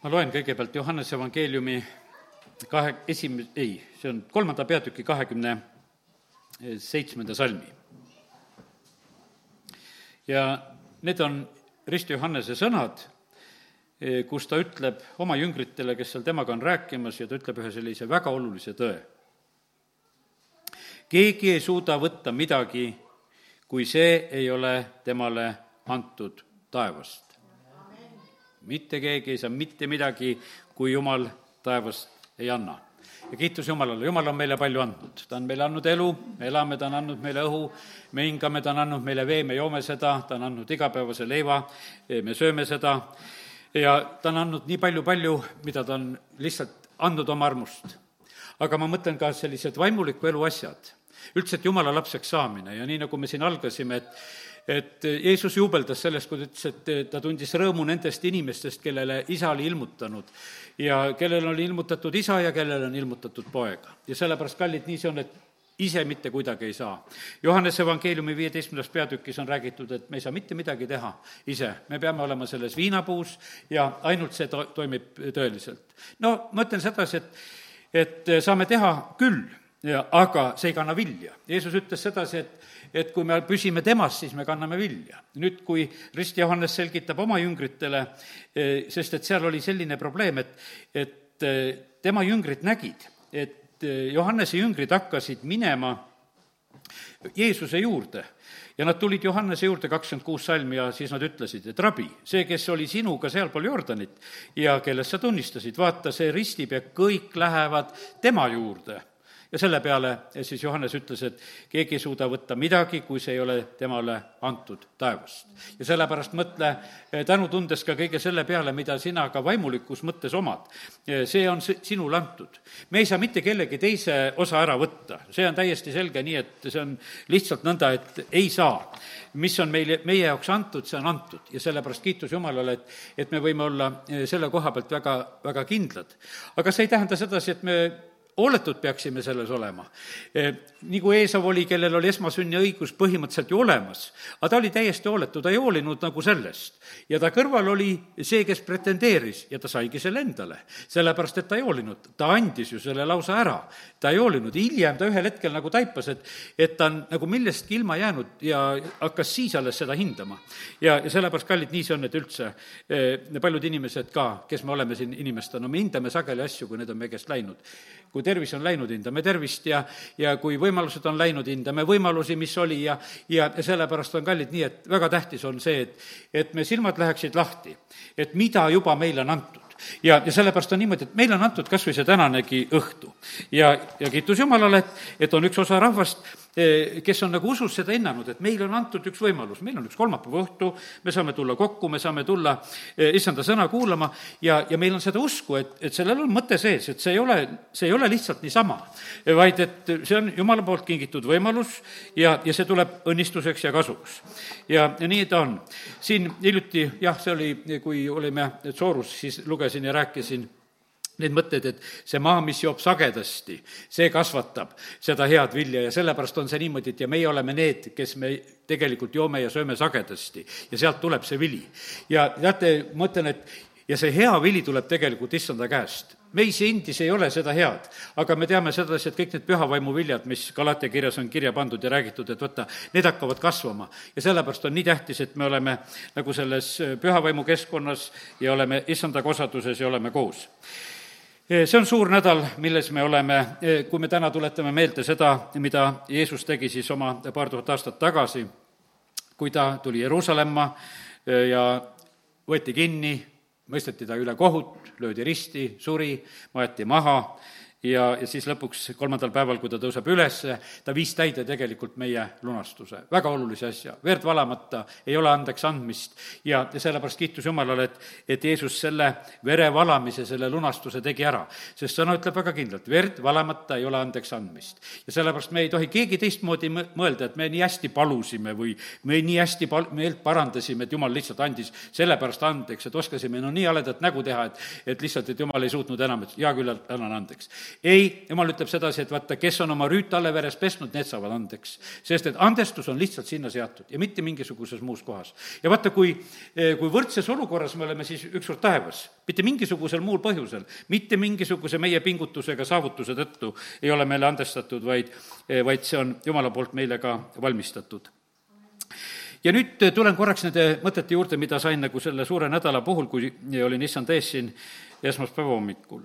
ma loen kõigepealt Johannese evangeeliumi kahe, esim-, ei, see on kolmanda peatüki kahekümne seitsmenda salmi. ja need on Risto Johannese sõnad, kus ta ütleb oma jüngritele, kes seal temaga on rääkimas, ja ta ütleb ühe sellise väga olulise tõe. keegi ei suuda võtta midagi, kui see ei ole temale antud taevast mitte keegi ei saa mitte midagi, kui Jumal taevast ei anna. ja kiitus Jumalale, Jumal on meile palju andnud, ta on meile andnud elu, me elame, ta on andnud meile õhu, me hingame, ta on andnud meile vee, me joome seda, ta on andnud igapäevase leiva, me sööme seda. Ja ta on andnud nii palju-palju, mida ta on lihtsalt andnud oma armust. aga ma mõtlen ka sellised vaimuliku elu asjad, üldse, et jumala lapseks saamine. Ja nii, nagu me siin algasime, et et Jeesus juubeldas sellest, kui ta ütles, et ta tundis rõõmu nendest inimestest, kellele isa oli ilmutanud ja kellele oli ilmutatud isa ja kellele on ilmutatud poeg. ja sellepärast, kallid, nii see on, et ise mitte kuidagi ei saa. Johannese evangeeliumi viieteistkümnendas peatükis on räägitud, et me ei saa mitte midagi teha ise, me peame olema selles viinapuus ja ainult see to-, toimib tõeliselt. no ma ütlen sedasi, et, et saame teha küll, aga see ei kanna vilja. Jeesus ütles sedasi, et et kui me püsime temas, siis me kanname vilja. nüüd, kui Rist Johannes selgitab oma jüngritele, eh, sest et seal oli selline probleem, et, et eh, tema jüngrid nägid, et eh, Johannese jüngrid hakkasid minema Jeesuse juurde ja nad tulid Johannese juurde, kakskümmend kuus salm, ja siis nad ütlesid, et rabi, see, kes oli sinuga sealpool Jordanit ja kellest sa tunnistasid, vaata, see ristib ja kõik lähevad tema juurde ja selle peale siis Johannes ütles, et keegi ei suuda võtta midagi, kui see ei ole temale antud taevast. ja sellepärast mõtle eh, tänutundes ka kõige selle peale, mida sina ka vaimulikus mõttes omad. Eh, see on sinule antud. me ei saa mitte kellegi teise osa ära võtta, see on täiesti selge, nii et see on lihtsalt nõnda, et ei saa. mis on meile, meie jaoks antud, see on antud ja sellepärast kiitus Jumalale, et, et me võime olla eh, selle koha pealt väga, väga kindlad. aga see ei tähenda sedasi, et me hooletud peaksime selles olema. E, nagu Eesav oli, kellel oli esmasünniõigus põhimõtteliselt ju olemas, aga ta oli täiesti hooletu, ta ei hoolinud nagu sellest. ja ta kõrval oli see, kes pretendeeris ja ta saigi selle endale, sellepärast et ta ei hoolinud, ta andis ju selle lausa ära. ta ei hoolinud, hiljem ta ühel hetkel nagu taipas, et, et ta on nagu millestki ilma jäänud ja hakkas siis alles seda hindama. ja, ja sellepärast, kallid, nii see on, et üldse e, paljud inimesed ka, kes me oleme siin inimestena, me hindame sageli asju, kui need on meie käest läinud kui tervis on läinud, hindame tervist ja, ja kui võimalused on läinud, hindame võimalusi, mis oli ja, ja, sellepärast on kallid nii, et väga tähtis on see, et, et me silmad läheksid lahti, et mida juba meile on antud ja, ja sellepärast on niimoodi, et meile on antud kas või see tänanegi õhtu. ja, ja kiitus Jumalale, et, et on üks osa rahvast, kes on nagu usus seda hinnanud, et meile on antud üks võimalus, meil on üks kolmapäeva õhtu, me saame tulla kokku, me saame tulla eh, issanda sõna kuulama ja, ja meil on seda usku, et, et sellel on mõte sees, et see ei ole, see ei ole lihtsalt niisama, vaid et see on Jumala poolt kingitud võimalus ja, ja see tuleb õnnistuseks ja kasuks. ja, ja nii ta on. siin hiljuti, jah, see oli, kui olime Soorus, siis lugesin ja rääkisin need mõtted, et see maa, mis joob sagedasti, see kasvatab seda head vilja ja sellepärast on see niimoodi, et ja meie oleme need, kes me tegelikult joome ja sööme sagedasti ja sealt tuleb see vili. ja teate, ma ütlen, et ja see hea vili tuleb tegelikult issanda käest meis endis ei ole seda head, aga me teame sedasi, et kõik need pühavaimu viljad, mis Galatia kirjas on kirja pandud ja räägitud, et võta, need hakkavad kasvama. ja sellepärast on nii tähtis, et me oleme nagu selles pühavaimu keskkonnas ja oleme issanda kosaduses ja oleme koos see on suur nädal, milles me oleme, kui me täna tuletame meelde seda, mida Jeesus tegi siis oma paar tuhat aastat tagasi, kui ta tuli Jeruusalemma ja võeti kinni, mõisteti ta üle kohut, löödi risti, suri, maeti maha ja, ja siis lõpuks kolmandal päeval, kui ta tõuseb üles, ta viis täide tegelikult meie lunastuse, väga olulise asja. verd valamata ei ole andeks andmist ja, ja sellepärast kiitus Jumalale, et, et Jeesus selle vere valamise, selle lunastuse tegi ära. sest sõna ütleb väga kindlalt, verd valamata ei ole andeks andmist. ja sellepärast me ei tohi keegi teistmoodi mõelda, et me nii hästi palusime või me nii hästi pal-, meelt parandasime, et Jumal lihtsalt andis sellepärast andeks, et oskasime no nii haledat nägu teha, et, et lihtsalt, et Jumal ei suutnud enam, et hea küll, annan andeks ei, jumal ütleb sedasi, et vaata, kes on oma rüüt alle veres pesnud, need saavad andeks. sest et andestus on lihtsalt sinna seatud ja mitte mingisuguses muus kohas. ja vaata, kui, kui võrdses olukorras me oleme siis ükskord taevas, mitte mingisugusel muul põhjusel, mitte mingisuguse meie pingutusega saavutuse tõttu ei ole meile andestatud, vaid, vaid see on Jumala poolt meile ka valmistatud ja nüüd tulen korraks nende mõtete juurde, mida sain nagu selle suure nädala puhul, kui olin issand ees siin esmaspäeva hommikul.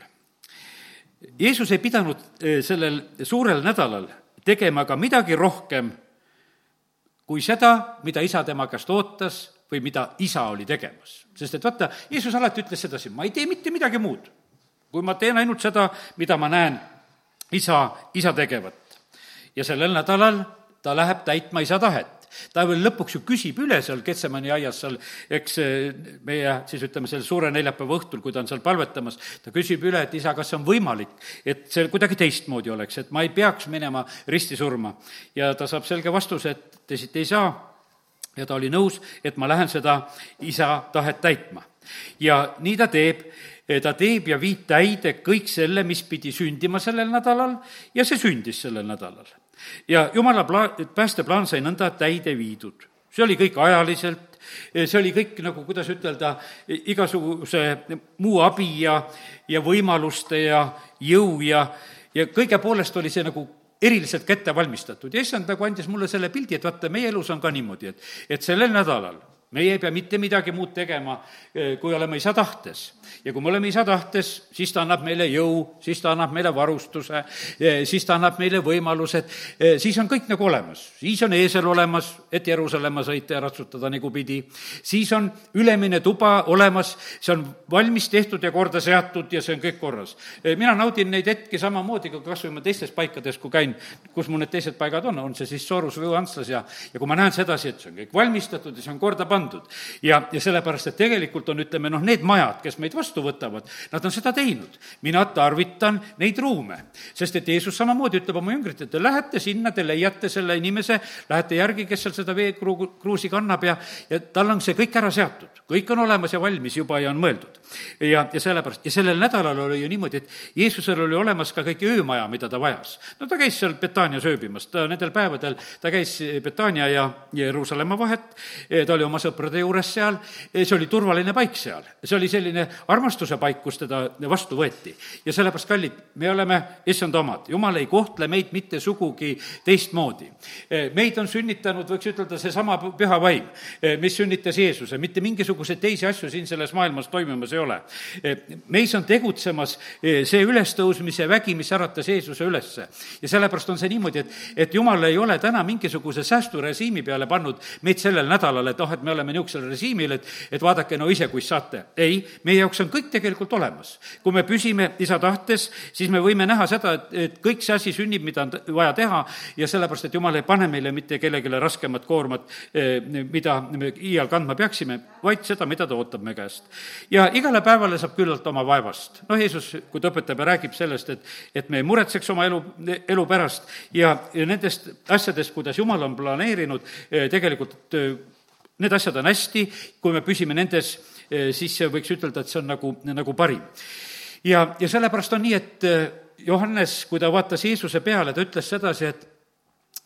Jeesus ei pidanud eh, sellel suurel nädalal tegema ka midagi rohkem kui seda, mida isa tema käest ootas või mida isa oli tegemas. sest et vaata, Jeesus alati ütles sedasi, ma ei tee mitte midagi muud, kui ma teen ainult seda, mida ma näen isa, isa tegevat. ja sellel nädalal ta läheb täitma isa tahet ta veel lõpuks ju küsib üle seal Ketsemani aias seal, eks meie siis ütleme, selle suure neljapäeva õhtul, kui ta on seal palvetamas, ta küsib üle, et isa, kas see on võimalik, et see kuidagi teistmoodi oleks, et ma ei peaks minema risti surma. ja ta saab selge vastuse, et teisiti ei saa ja ta oli nõus, et ma lähen seda isa tahet täitma. ja nii ta teeb ta teeb ja viib täide kõik selle, mis pidi sündima sellel nädalal ja see sündis sellel nädalal ja jumala pla-, päästeplaan sai nõnda täide viidud. see oli kõik ajaliselt, see oli kõik nagu, kuidas ütelda, igasuguse muu abi ja, ja võimaluste ja jõu ja, ja kõige poolest oli see nagu eriliselt ka ette valmistatud ja issand nagu andis mulle selle pildi, et vaata, meie elus on ka niimoodi, et, et sellel nädalal meie ei pea mitte midagi muud tegema, kui oleme isa tahtes. Ja kui me oleme isa tahtes, siis ta annab meile jõu, siis ta annab meile varustuse, eh, siis ta annab meile võimalused, eh, siis on kõik nagu olemas. siis on eesel olemas, et Jeruusalemma sõita ja ratsutada nagu pidi, siis on ülemine tuba olemas, see on valmis tehtud ja korda seatud ja see on kõik korras. mina naudin neid hetki samamoodi, kui kas või ma teistes paikades, kui käin, kus mul need teised paigad on, on see siis Soorus või Antslas ja, ja kui ma näen sedasi, et see on kõik valmistatud ja see on korda pandud. ja, ja sellepärast, et tegelikult on, ütleme noh, need majad, kes meid vastu võtavad, nad on seda teinud. mina tarvitan neid ruume, sest et Jeesus samamoodi ütleb oma jüngritele, te lähete sinna, te leiate selle inimese, lähete järgi, kes seal seda veekruusi kannab ja, ja tal on see kõik ära seatud. kõik on olemas ja valmis juba ja on mõeldud. ja, ja sellepärast, ja sellel nädalal oli ju niimoodi, et Jeesusel oli olemas ka kõik öömaja, mida ta vajas. no ta käis seal Betanias ööbimas, ta nendel päevadel, ta käis Betania ja Jeruusalemma vahet, ta oli oma sõprade juures seal, see oli turvaline paik seal. see oli selline armastuse paik, kus teda vastu võeti. ja sellepärast, kallid, me oleme issand omad, jumal ei kohtle meid mitte sugugi teistmoodi. meid on sünnitanud, võiks ütelda, seesama püha vaim, mis sünnitas Jeesuse, mitte mingisuguseid teisi asju siin selles maailmas toimumas ei ole. meis on tegutsemas see ülestõusmise vägi, mis äratas Jeesuse ülesse. ja sellepärast on see niimoodi, et, et jumal ei ole täna mingisuguse säästurežiimi peale pannud meid sellel nädalal, et oh, et me oleme niisugusel režiimil, et, et vaadake no ise, kuis saate. ei, meie jaoks on kõik tegelikult olemas. kui me püsime isa tahtes, siis me võime näha seda, et, et kõik see asi sünnib, mida on vaja teha ja sellepärast, et jumal ei pane meile mitte kellelegi raskemat koormat, eh, mida me iial kandma peaksime, vaid seda, mida ta ootab me käest. ja igale päevale saab küllalt oma vaevast. noh, Jeesus, kui ta õpetab ja räägib sellest, et, et me ei muretseks oma elu, elu pärast ja, ja nendest asjadest, kuidas Jumal on planeerinud, eh, tegelikult eh, Need asjad on hästi, kui me püsime nendes, siis võiks ütelda, et see on nagu, nagu parim. ja, ja sellepärast on nii, et eh, Johannes, kui ta vaatas Jeesuse peale, ta ütles sedasi, et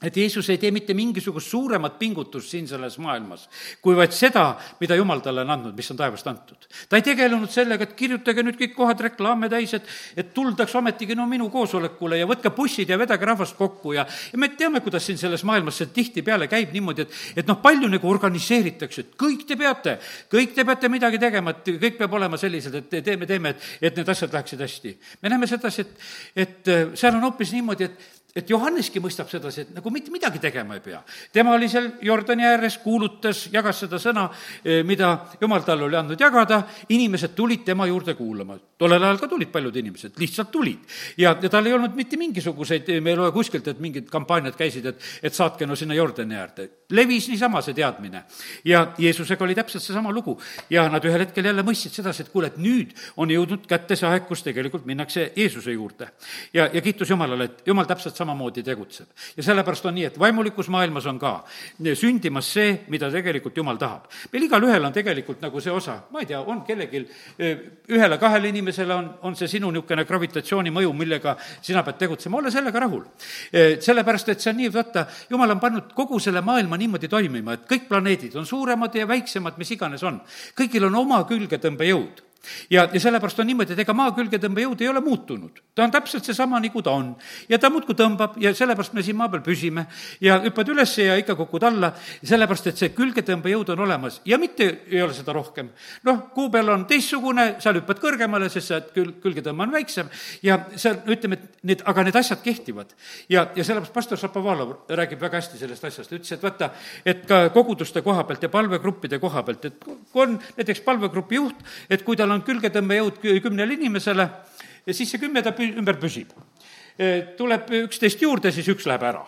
et Jeesus ei tee mitte mingisugust suuremat pingutust siin selles maailmas, kui vaid seda, mida Jumal talle on andnud, mis on taevast antud. ta ei tegelenud sellega, et kirjutage nüüd kõik kohad reklaame täis, et, et tuldaks ometigi no minu koosolekule ja võtke bussid ja vedage rahvast kokku ja, ja me teame, kuidas siin selles maailmas see tihtipeale käib niimoodi, et, et noh, palju nagu organiseeritakse, et kõik te peate, kõik te peate midagi tegema, et kõik peab olema sellised, et teeme, teeme, et, et need asjad läheksid hästi. me näeme sedasi, et, et seal on hoopis niimoodi, et et Johanneski mõistab sedasi, et nagu mitte midagi tegema ei pea. tema oli seal Jordani ääres, kuulutas, jagas seda sõna, eh, mida jumal talle oli andnud jagada, inimesed tulid tema juurde kuulama. tollel ajal ka tulid paljud inimesed, lihtsalt tulid. ja, ja tal ei olnud mitte mingisuguseid, me ei loe kuskilt, et mingid kampaaniad käisid, et, et saatke no sinna Jordani äärde. levis niisama see teadmine. ja Jeesusega oli täpselt seesama lugu. ja nad ühel hetkel jälle mõistsid sedasi, et kuule, et nüüd on jõudnud kätte see aeg, kus tegelikult minnakse Jeesuse juurde. ja, ja kiitus Jumalale, et Jumal täpselt samamoodi tegutseb. ja sellepärast on nii, et vaimulikus maailmas on ka sündimas see, mida tegelikult Jumal tahab. meil igalühel on tegelikult nagu see osa, ma ei tea, on kellelgi, ühele-kahele inimesele on, on see sinu niisugune gravitatsiooni mõju, millega sina pead tegutsema, ole sellega rahul. sellepärast, et see on nii, vaata, Jumal on pannud kogu selle maailma niimoodi toimima, et kõik planeedid on suuremad ja väiksemad, mis iganes on. kõigil on oma külgetõmbejõud ja, ja sellepärast on niimoodi, et ega maa külgetõmbejõud ei ole muutunud. ta on täpselt seesama, nagu ta on. ja ta muudkui tõmbab ja sellepärast me siin maa peal püsime ja hüppad üles ja ikka kukud alla, sellepärast et see külgetõmbejõud on olemas ja mitte ei ole seda rohkem. noh, kuu peal on teistsugune, sa hüppad kõrgemale, sest see kül-, külgetõmme on väiksem ja seal, ütleme, et need, aga need asjad kehtivad. ja, ja sellepärast pastor Šapovalov räägib väga hästi sellest asjast, ütles, et vaata, et ka koguduste koha pealt ja palvegruppide koha pealt, et kui on näiteks palvegrupi juht, et kui tal on külgetõmbejõud kümnele inimesele ja siis see kümme ta pü-, ümber püsib tuleb üksteist juurde, siis üks läheb ära.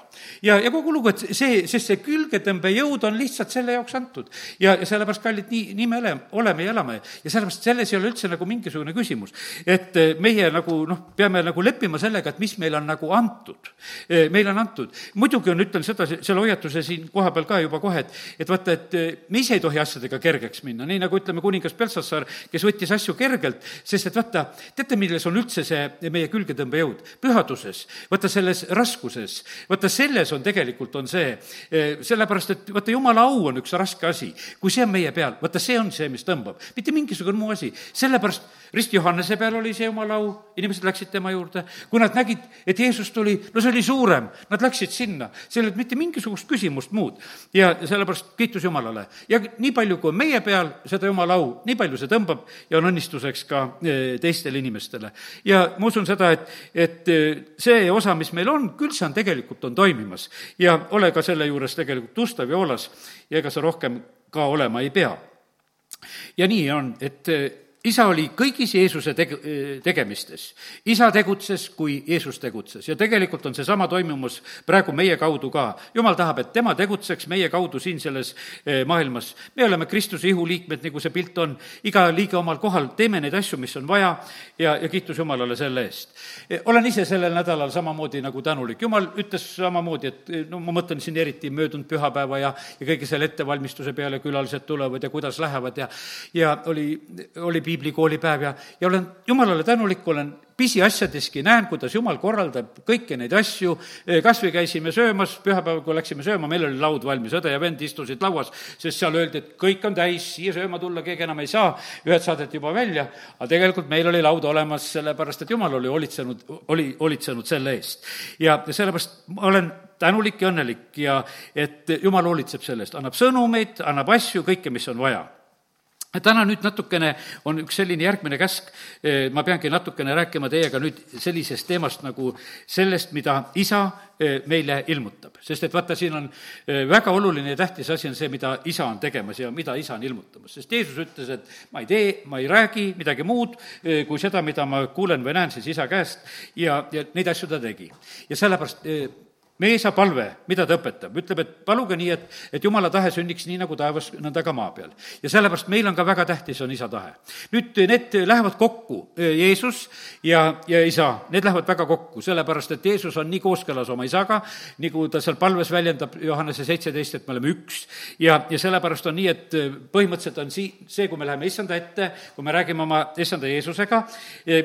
ja, ja kogu lugu, et see, sest see külgetõmbejõud on lihtsalt selle jaoks antud. ja, ja sellepärast, kallid, nii, nii me oleme, oleme ja elame. ja sellepärast selles ei ole üldse nagu mingisugune küsimus. et meie nagu noh, peame nagu leppima sellega, et mis meile on nagu antud. meile on antud. muidugi on, ütlen seda, selle hoiatuse siin kohapeal ka juba kohe, et, et vaata, et me ise ei tohi asjadega kergeks minna, nii nagu ütleme, kuningas Peltsassar, kes võttis asju kergelt, sest et vaata, teate, milles on üldse see meie külgetõmbejõud? pühadus rahutuses, vaata selles raskuses, vaata selles on tegelikult, on see, eh, sellepärast et vaata, jumala au on üks raske asi. kui see on meie peal, vaata, see on see, mis tõmbab, mitte mingisugune muu asi. sellepärast Rist Johannese peal oli see jumala au, inimesed läksid tema juurde, kui nad nägid, et Jeesus tuli, no see oli suurem, nad läksid sinna, seal ei olnud mitte mingisugust küsimust muud. ja sellepärast kiitus Jumalale. ja nii palju, kui on meie peal seda jumala au, nii palju see tõmbab ja on õnnistuseks ka eh, teistele inimestele. ja ma usun seda, et, et eh, see osa, mis meil on, küll see on tegelikult, on toimimas. ja ole ka selle juures tegelikult ustav ja hoolas ja ega sa rohkem ka olema ei pea. ja nii on, et isa oli kõigis Jeesuse teg-, tegemistes. isa tegutses, kui Jeesus tegutses ja tegelikult on seesama toimumas praegu meie kaudu ka. jumal tahab, et tema tegutseks meie kaudu siin selles eh, maailmas. me oleme Kristuse ihuliikmed, nagu see pilt on, iga liige omal kohal, teeme neid asju, mis on vaja ja, ja kiitus Jumalale selle eest. Eh, olen ise sellel nädalal samamoodi nagu tänulik. jumal ütles samamoodi, et eh, no ma mõtlen siin eriti möödunud pühapäeva ja, ja kõige selle ettevalmistuse peale, külalised tulevad ja kuidas lähevad ja, ja oli, oli piiblikoolipäev ja, ja olen jumalale tänulik, olen pisiasjadeski näen, kuidas jumal korraldab kõiki neid asju, kas või käisime söömas, pühapäeval, kui läksime sööma, meil oli laud valmis, õde ja vend istusid lauas, sest seal öeldi, et kõik on täis, siia sööma tulla keegi enam ei saa, ühed saadeti juba välja, aga tegelikult meil oli laud olemas, sellepärast et jumal oli hoolitsenud, oli hoolitsenud selle eest. ja sellepärast ma olen tänulik ja õnnelik ja et jumal hoolitseb selle eest, annab sõnumeid, annab asju, kõike, mis on vaja täna nüüd natukene on üks selline järgmine käsk, ma peangi natukene rääkima teiega nüüd sellisest teemast nagu sellest, mida isa meile ilmutab. sest et vaata, siin on väga oluline ja tähtis asi on see, mida isa on tegemas ja mida isa on ilmutamas. sest Jeesus ütles, et ma ei tee, ma ei räägi midagi muud kui seda, mida ma kuulen või näen siis isa käest ja, ja neid asju ta tegi. ja sellepärast meie isa palve, mida ta õpetab, ütleb, et paluge nii, et, et jumala tahe sünniks nii nagu taevas, nõnda ka maa peal. ja sellepärast meil on ka väga tähtis, on isa tahe. nüüd need lähevad kokku, Jeesus ja, ja isa, need lähevad väga kokku, sellepärast et Jeesus on nii kooskõlas oma isaga, nagu ta seal palves väljendab Johannese seitseteist, et me oleme üks. ja, ja sellepärast on nii, et põhimõtteliselt on sii-, see, kui me läheme issanda ette, kui me räägime oma issanda Jeesusega,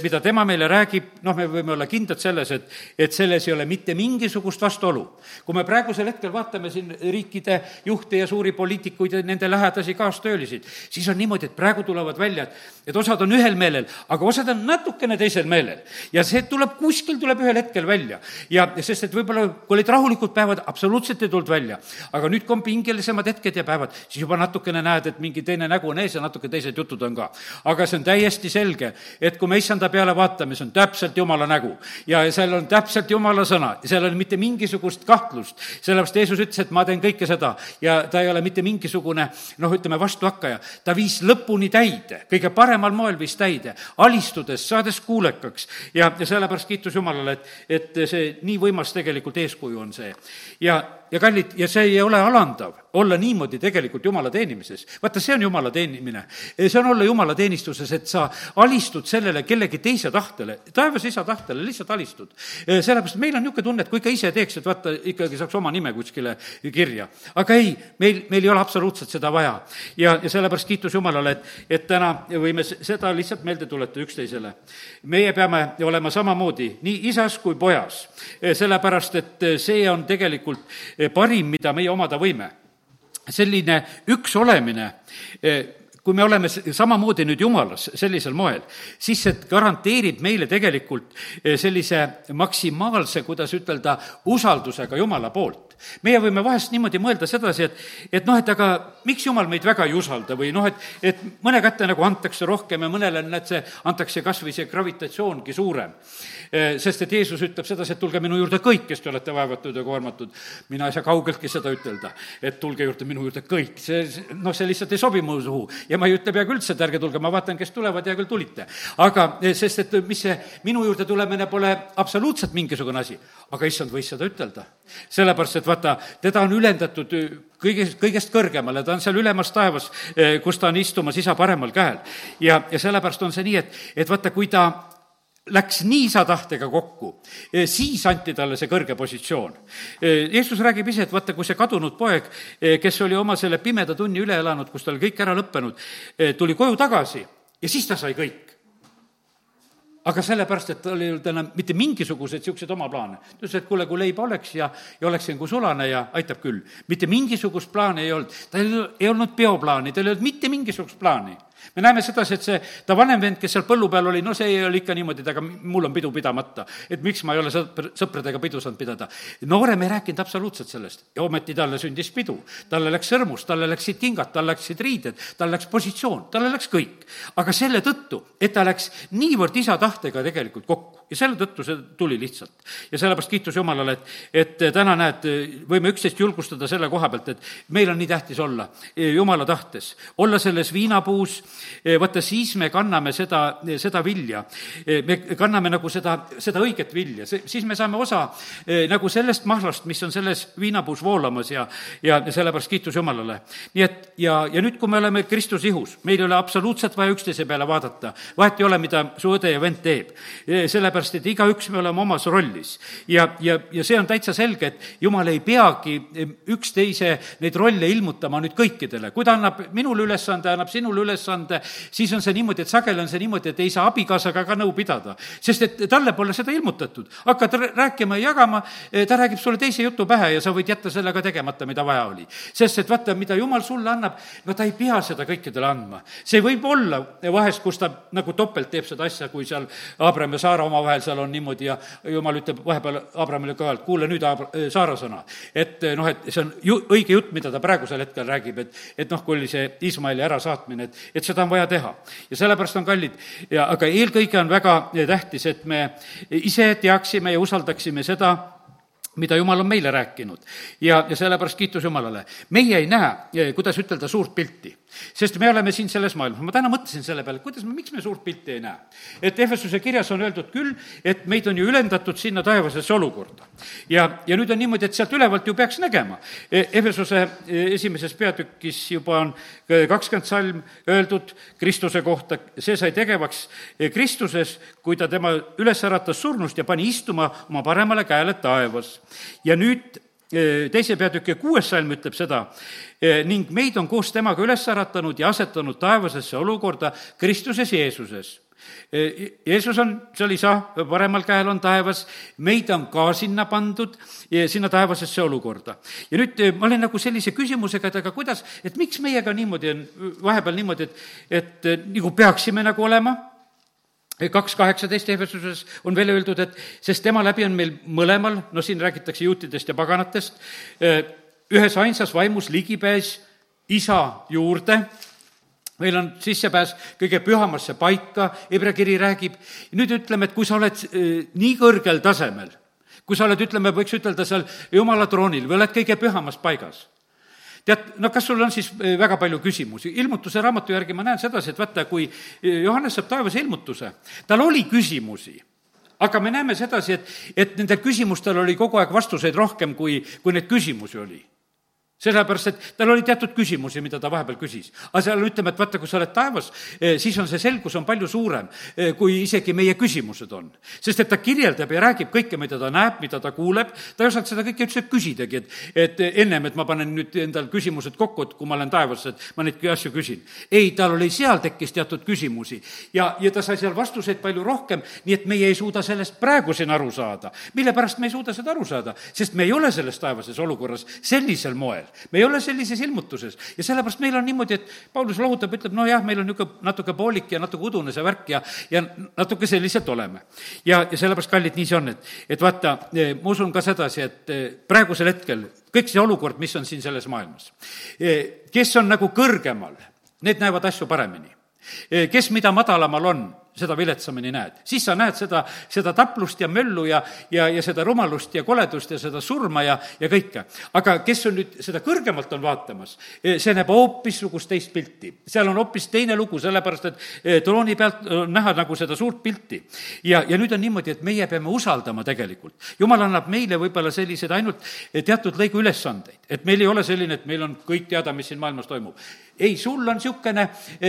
mida tema meile räägib, noh, me võime olla kindlad selles, et, et selles ei ole mitte mingisugust vastu vastuolu. kui me praegusel hetkel vaatame siin riikide juhte ja suuri poliitikuid ja nende lähedasi kaastöölisi, siis on niimoodi, et praegu tulevad välja, et, et osad on ühel meelel, aga osad on natukene teisel meelel. ja see tuleb, kuskil tuleb ühel hetkel välja. ja sest, et võib-olla kui olid rahulikud päevad, absoluutselt ei tulnud välja. aga nüüd, kui on pingelisemad hetked ja päevad, siis juba natukene näed, et mingi teine nägu on ees ja natuke teised jutud on ka. aga see on täiesti selge, et kui me issanda peale vaatame, see on täpselt Jumala nägu. ja seal on täpselt Jumala sõna seal on mitte mingisugune mingisugust kahtlust, sellepärast Jeesus ütles, et ma teen kõike seda. Ja ta ei ole mitte mingisugune noh, ütleme vastuhakkaja, ta viis lõpuni täide, kõige paremal moel viis täide, alistudes, saades kuulekaks. Ja, ja sellepärast kiitus Jumalale, et, et see nii võimas tegelikult eeskuju on see. ja ja kallid, ja see ei ole alandav olla niimoodi tegelikult Jumala teenimises. vaata, see on Jumala teenimine. see on olla Jumala teenistuses, et sa alistud sellele kellegi teise tahtele, taevas isa tahtele lihtsalt alistud. sellepärast meil on niisugune tunne, et kui ikka ise teeks, et vaata, ikkagi saaks oma nime kuskile kirja. aga ei, meil, meil ei ole absoluutselt seda vaja. ja, ja sellepärast kiitus Jumalale, et, et täna võime seda lihtsalt meelde tuletada üksteisele. meie peame olema samamoodi nii isas kui pojas, sellepärast et see on tegelikult parim, mida meie omada võime. Selline üks olemine, eh, kui me oleme samamoodi nüüd Jumalas sellisel moel, siis see garanteerib meile tegelikult eh, sellise maksimaalse, kuidas ütelda, usaldusega Jumala poolt meie võime vahest niimoodi mõelda sedasi, et, et noh, et aga miks jumal meid väga ei usalda või noh, et, et mõne kätte nagu antakse rohkem ja mõnele, näed, see antakse kas või see gravitatsioongi suurem. Eh, sest et Jeesus ütleb sedasi, et tulge minu juurde kõik, kes te olete vaevatud ja koormatud. mina ei saa kaugeltki seda ütelda, et tulge juurde minu juurde kõik, see, noh, see lihtsalt ei sobi mu suhu. ja ma ei ütle peaaegu üldse, et ärge tulge, ma vaatan, kes tulevad, hea küll, tulite. aga eh, sest, et mis see minu juurde tulemine pole absoluutselt mingisugune asi, aga issand võis seda ütelda. sellepärast, et et vaata, teda on ülendatud kõigest, kõigest kõrgemale, ta on seal ülemas taevas, eh, kus ta on istumas isa paremal käel. ja, ja sellepärast on see nii, et, et vaata, kui ta läks nii isa tahtega kokku, eh, siis anti talle see kõrge positsioon. Eh, Jeesus räägib ise, et vaata, kui see kadunud poeg, kes oli oma selle pimeda tunni üle elanud, kus tal kõik ära lõppenud, tuli koju tagasi ja siis ta sai kõik aga sellepärast, et tal ei olnud enam mitte mingisuguseid niisuguseid oma plaane. ta ütles, et kuule, kui leiba oleks ja, ja oleks siin kui sulane ja aitab küll. mitte mingisugust plaani ei olnud, tal ei olnud peoplaani, tal ei olnud mitte mingisugust plaani me näeme sedasi, et see, ta vanem vend, kes seal põllu peal oli, no see ole ikka niimoodi, et aga mul on pidu pidamata. et miks ma ei ole sõpr, sõpradega pidu saanud pidada. noorem ei rääkinud absoluutselt sellest ja ometi talle sündis pidu. talle läks sõrmus, talle läksid kingad, tal läksid riided, tal läks positsioon, talle läks kõik. aga selle tõttu, et ta läks niivõrd isa tahtega tegelikult kokku ja selle tõttu see tuli lihtsalt. ja sellepärast kiitus Jumalale, et, et täna näed, võime üksteist julgustada selle koha pealt, et meil on nii tähtis olla Jumala tahtes, olla selles viinapuus Eh, vaata, siis me kanname seda, seda vilja. Eh, me kanname nagu seda, seda õiget vilja, see, siis me saame osa eh, nagu sellest mahlast, mis on selles viinapuus voolamas ja, ja sellepärast kiitus Jumalale. nii et ja, ja nüüd, kui me oleme Kristuse ihus, meil ei ole absoluutselt vaja üksteise peale vaadata, vahet ei ole, mida su õde ja vend teeb. Sellepärast, et igaüks me oleme omas rollis. ja, ja, ja see on täitsa selge, et Jumal ei peagi üksteise neid rolle ilmutama nüüd kõikidele, kui ta annab minule ülesande, annab sinule ülesande, siis on see niimoodi, et sageli on see niimoodi, et ei saa abikaasaga ka nõu pidada. sest et talle pole seda ilmutatud. hakkad rääkima ja jagama, eh, ta räägib sulle teise jutu pähe ja sa võid jätta selle ka tegemata, mida vaja oli. sest et vaata, mida jumal sulle annab, no ta ei pea seda kõikidele andma. see võib olla vahest, kus ta nagu topelt teeb seda asja, kui seal Abram ja Saara omavahel seal on niimoodi ja jumal ütleb vahepeal Abramile ka, et kuule nüüd, Abra-, eh, Saara sõna. et eh, noh, et see on ju õige jutt, mida ta praegusel hetkel räägib, et, et noh, kui oli see Iismaeli ärasaatmine, et, et seda on vaja teha. ja sellepärast on kallid ja, aga eelkõige on väga tähtis, et me ise teaksime ja usaldaksime seda, mida Jumal on meile rääkinud. ja, ja sellepärast kiitus Jumalale. meie ei näe, kuidas ütelda, suurt pilti sest me oleme siin selles maailmas, ma täna mõtlesin selle peale, kuidas me, miks me suurt pilti ei näe. et Efesuse kirjas on öeldud küll, et meid on ju ülendatud sinna taevasesse olukorda. ja, ja nüüd on niimoodi, et sealt ülevalt ju peaks nägema. E, Efesuse e, esimeses peatükis juba on kakskümmend salm öeldud Kristuse kohta, see sai tegevaks e, Kristuses, kui ta tema üles äratas surnust ja pani istuma oma paremale käele taevas. ja nüüd teise peatüki kuues salm ütleb seda, ning meid on koos temaga üles äratanud ja asetanud taevasesse olukorda Kristuses Jeesuses. Jeesus on seal isa, paremal käel on taevas, meid on ka sinna pandud, sinna taevasesse olukorda. ja nüüd ma olen nagu sellise küsimusega, et aga kuidas, et miks meiega niimoodi on, vahepeal niimoodi, et, et nagu peaksime nagu olema kaks kaheksateist Ehvesuses on veel öeldud, et sest tema läbi on meil mõlemal, no siin räägitakse juutidest ja paganatest, ühes ainsas vaimus ligipääs isa juurde, meil on sissepääs kõige pühamasse paika, Hebra kiri räägib, nüüd ütleme, et kui sa oled nii kõrgel tasemel, kui sa oled, ütleme, võiks ütelda seal jumala troonil või oled kõige pühamas paigas tead, no kas sul on siis eh, väga palju küsimusi? ilmutuse raamatu järgi ma näen sedasi, et vaata, kui eh, Johannes saab taevas ilmutuse, tal oli küsimusi aga me näeme sedasi, et, et nendel küsimustel oli kogu aeg vastuseid rohkem, kui, kui neid küsimusi oli sellepärast, et tal oli teatud küsimusi, mida ta vahepeal küsis. aga seal ütleme, et vaata, kui sa oled taevas, eh, siis on see selgus on palju suurem, eh, kui isegi meie küsimused on. sest et ta kirjeldab ja räägib kõike, mida ta näeb, mida ta kuuleb, ta ei osanud seda kõike üldse küsidagi, et, et ennem, et ma panen nüüd endal küsimused kokku, et kui ma olen taevas, et ma neid asju küsin. ei, tal oli, seal tekkis teatud küsimusi ja, ja ta sai seal vastuseid palju rohkem, nii et meie ei suuda sellest praegu siin aru saada. mille pärast me ei suuda seda aru saada? sest me ei ole selles taevases olukorras sellisel moel vahel. me ei ole sellises ilmutuses ja sellepärast meil on niimoodi, et Paulus lohutab, ütleb, nojah, meil on niisugune natuke poolik ja natuke udune see värk ja, ja natuke selliselt oleme. ja, ja sellepärast, kallid, nii see on, et, et vaata, eh, ma usun ka sedasi, et eh, praegusel hetkel kõik see olukord, mis on siin selles maailmas, eh, kes on nagu kõrgemal, need näevad asju paremini. kes mida madalamal on, seda viletsamini näed. siis sa näed seda, seda taplust ja möllu ja, ja, ja seda rumalust ja koledust ja seda surma ja, ja kõike. aga kes on nüüd seda kõrgemalt on vaatamas, eh, see näeb hoopissugust teist pilti. seal on hoopis teine lugu, sellepärast et eh, trooni pealt on näha nagu seda suurt pilti. ja, ja nüüd on niimoodi, et meie peame usaldama tegelikult. jumal annab meile võib-olla selliseid ainult eh, teatud lõigu ülesandeid, et meil ei ole selline, et meil on kõik teada, mis siin maailmas toimub ei, sul on niisugune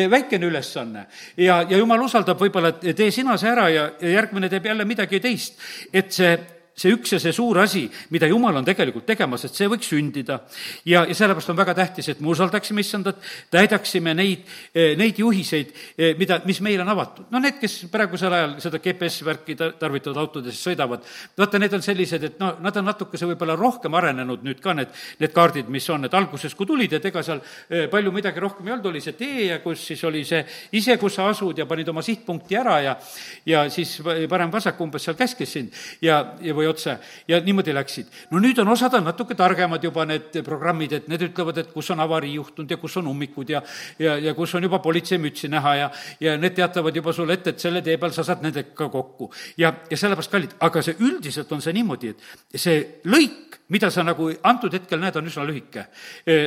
väikene ülesanne ja, ja jumal usaldab võib-olla, et tee sina see ära ja, ja järgmine teeb jälle midagi teist. et see see üks ja see suur asi, mida Jumal on tegelikult tegemas, et see võiks sündida. ja, ja sellepärast on väga tähtis, et me usaldaksime issandat, täidaksime neid, eh, neid juhiseid, eh, mida, mis meile on avatud. no need, kes praegusel ajal seda GPS-värki tarvitavad autodes sõidavad, vaata, need on sellised, et no nad on natukese võib-olla rohkem arenenud nüüd ka, need, need kaardid, mis on, et alguses, kui tulid, et ega seal eh, palju midagi rohkem ei olnud, oli see tee ja kus siis oli see ise, kus sa asud ja panid oma sihtpunkti ära ja ja siis parem-vasak umbes seal käskis sind ja, ja või otse ja niimoodi läksid. no nüüd on osad on natuke targemad juba, need programmid, et need ütlevad, et kus on avarii juhtunud ja kus on ummikud ja ja, ja kus on juba politseimütsi näha ja, ja need teatavad juba sulle ette, et selle tee peal sa saad nendega kokku. ja, ja sellepärast kallid, aga see üldiselt on see niimoodi, et see lõik, mida sa nagu antud hetkel näed, on üsna lühike.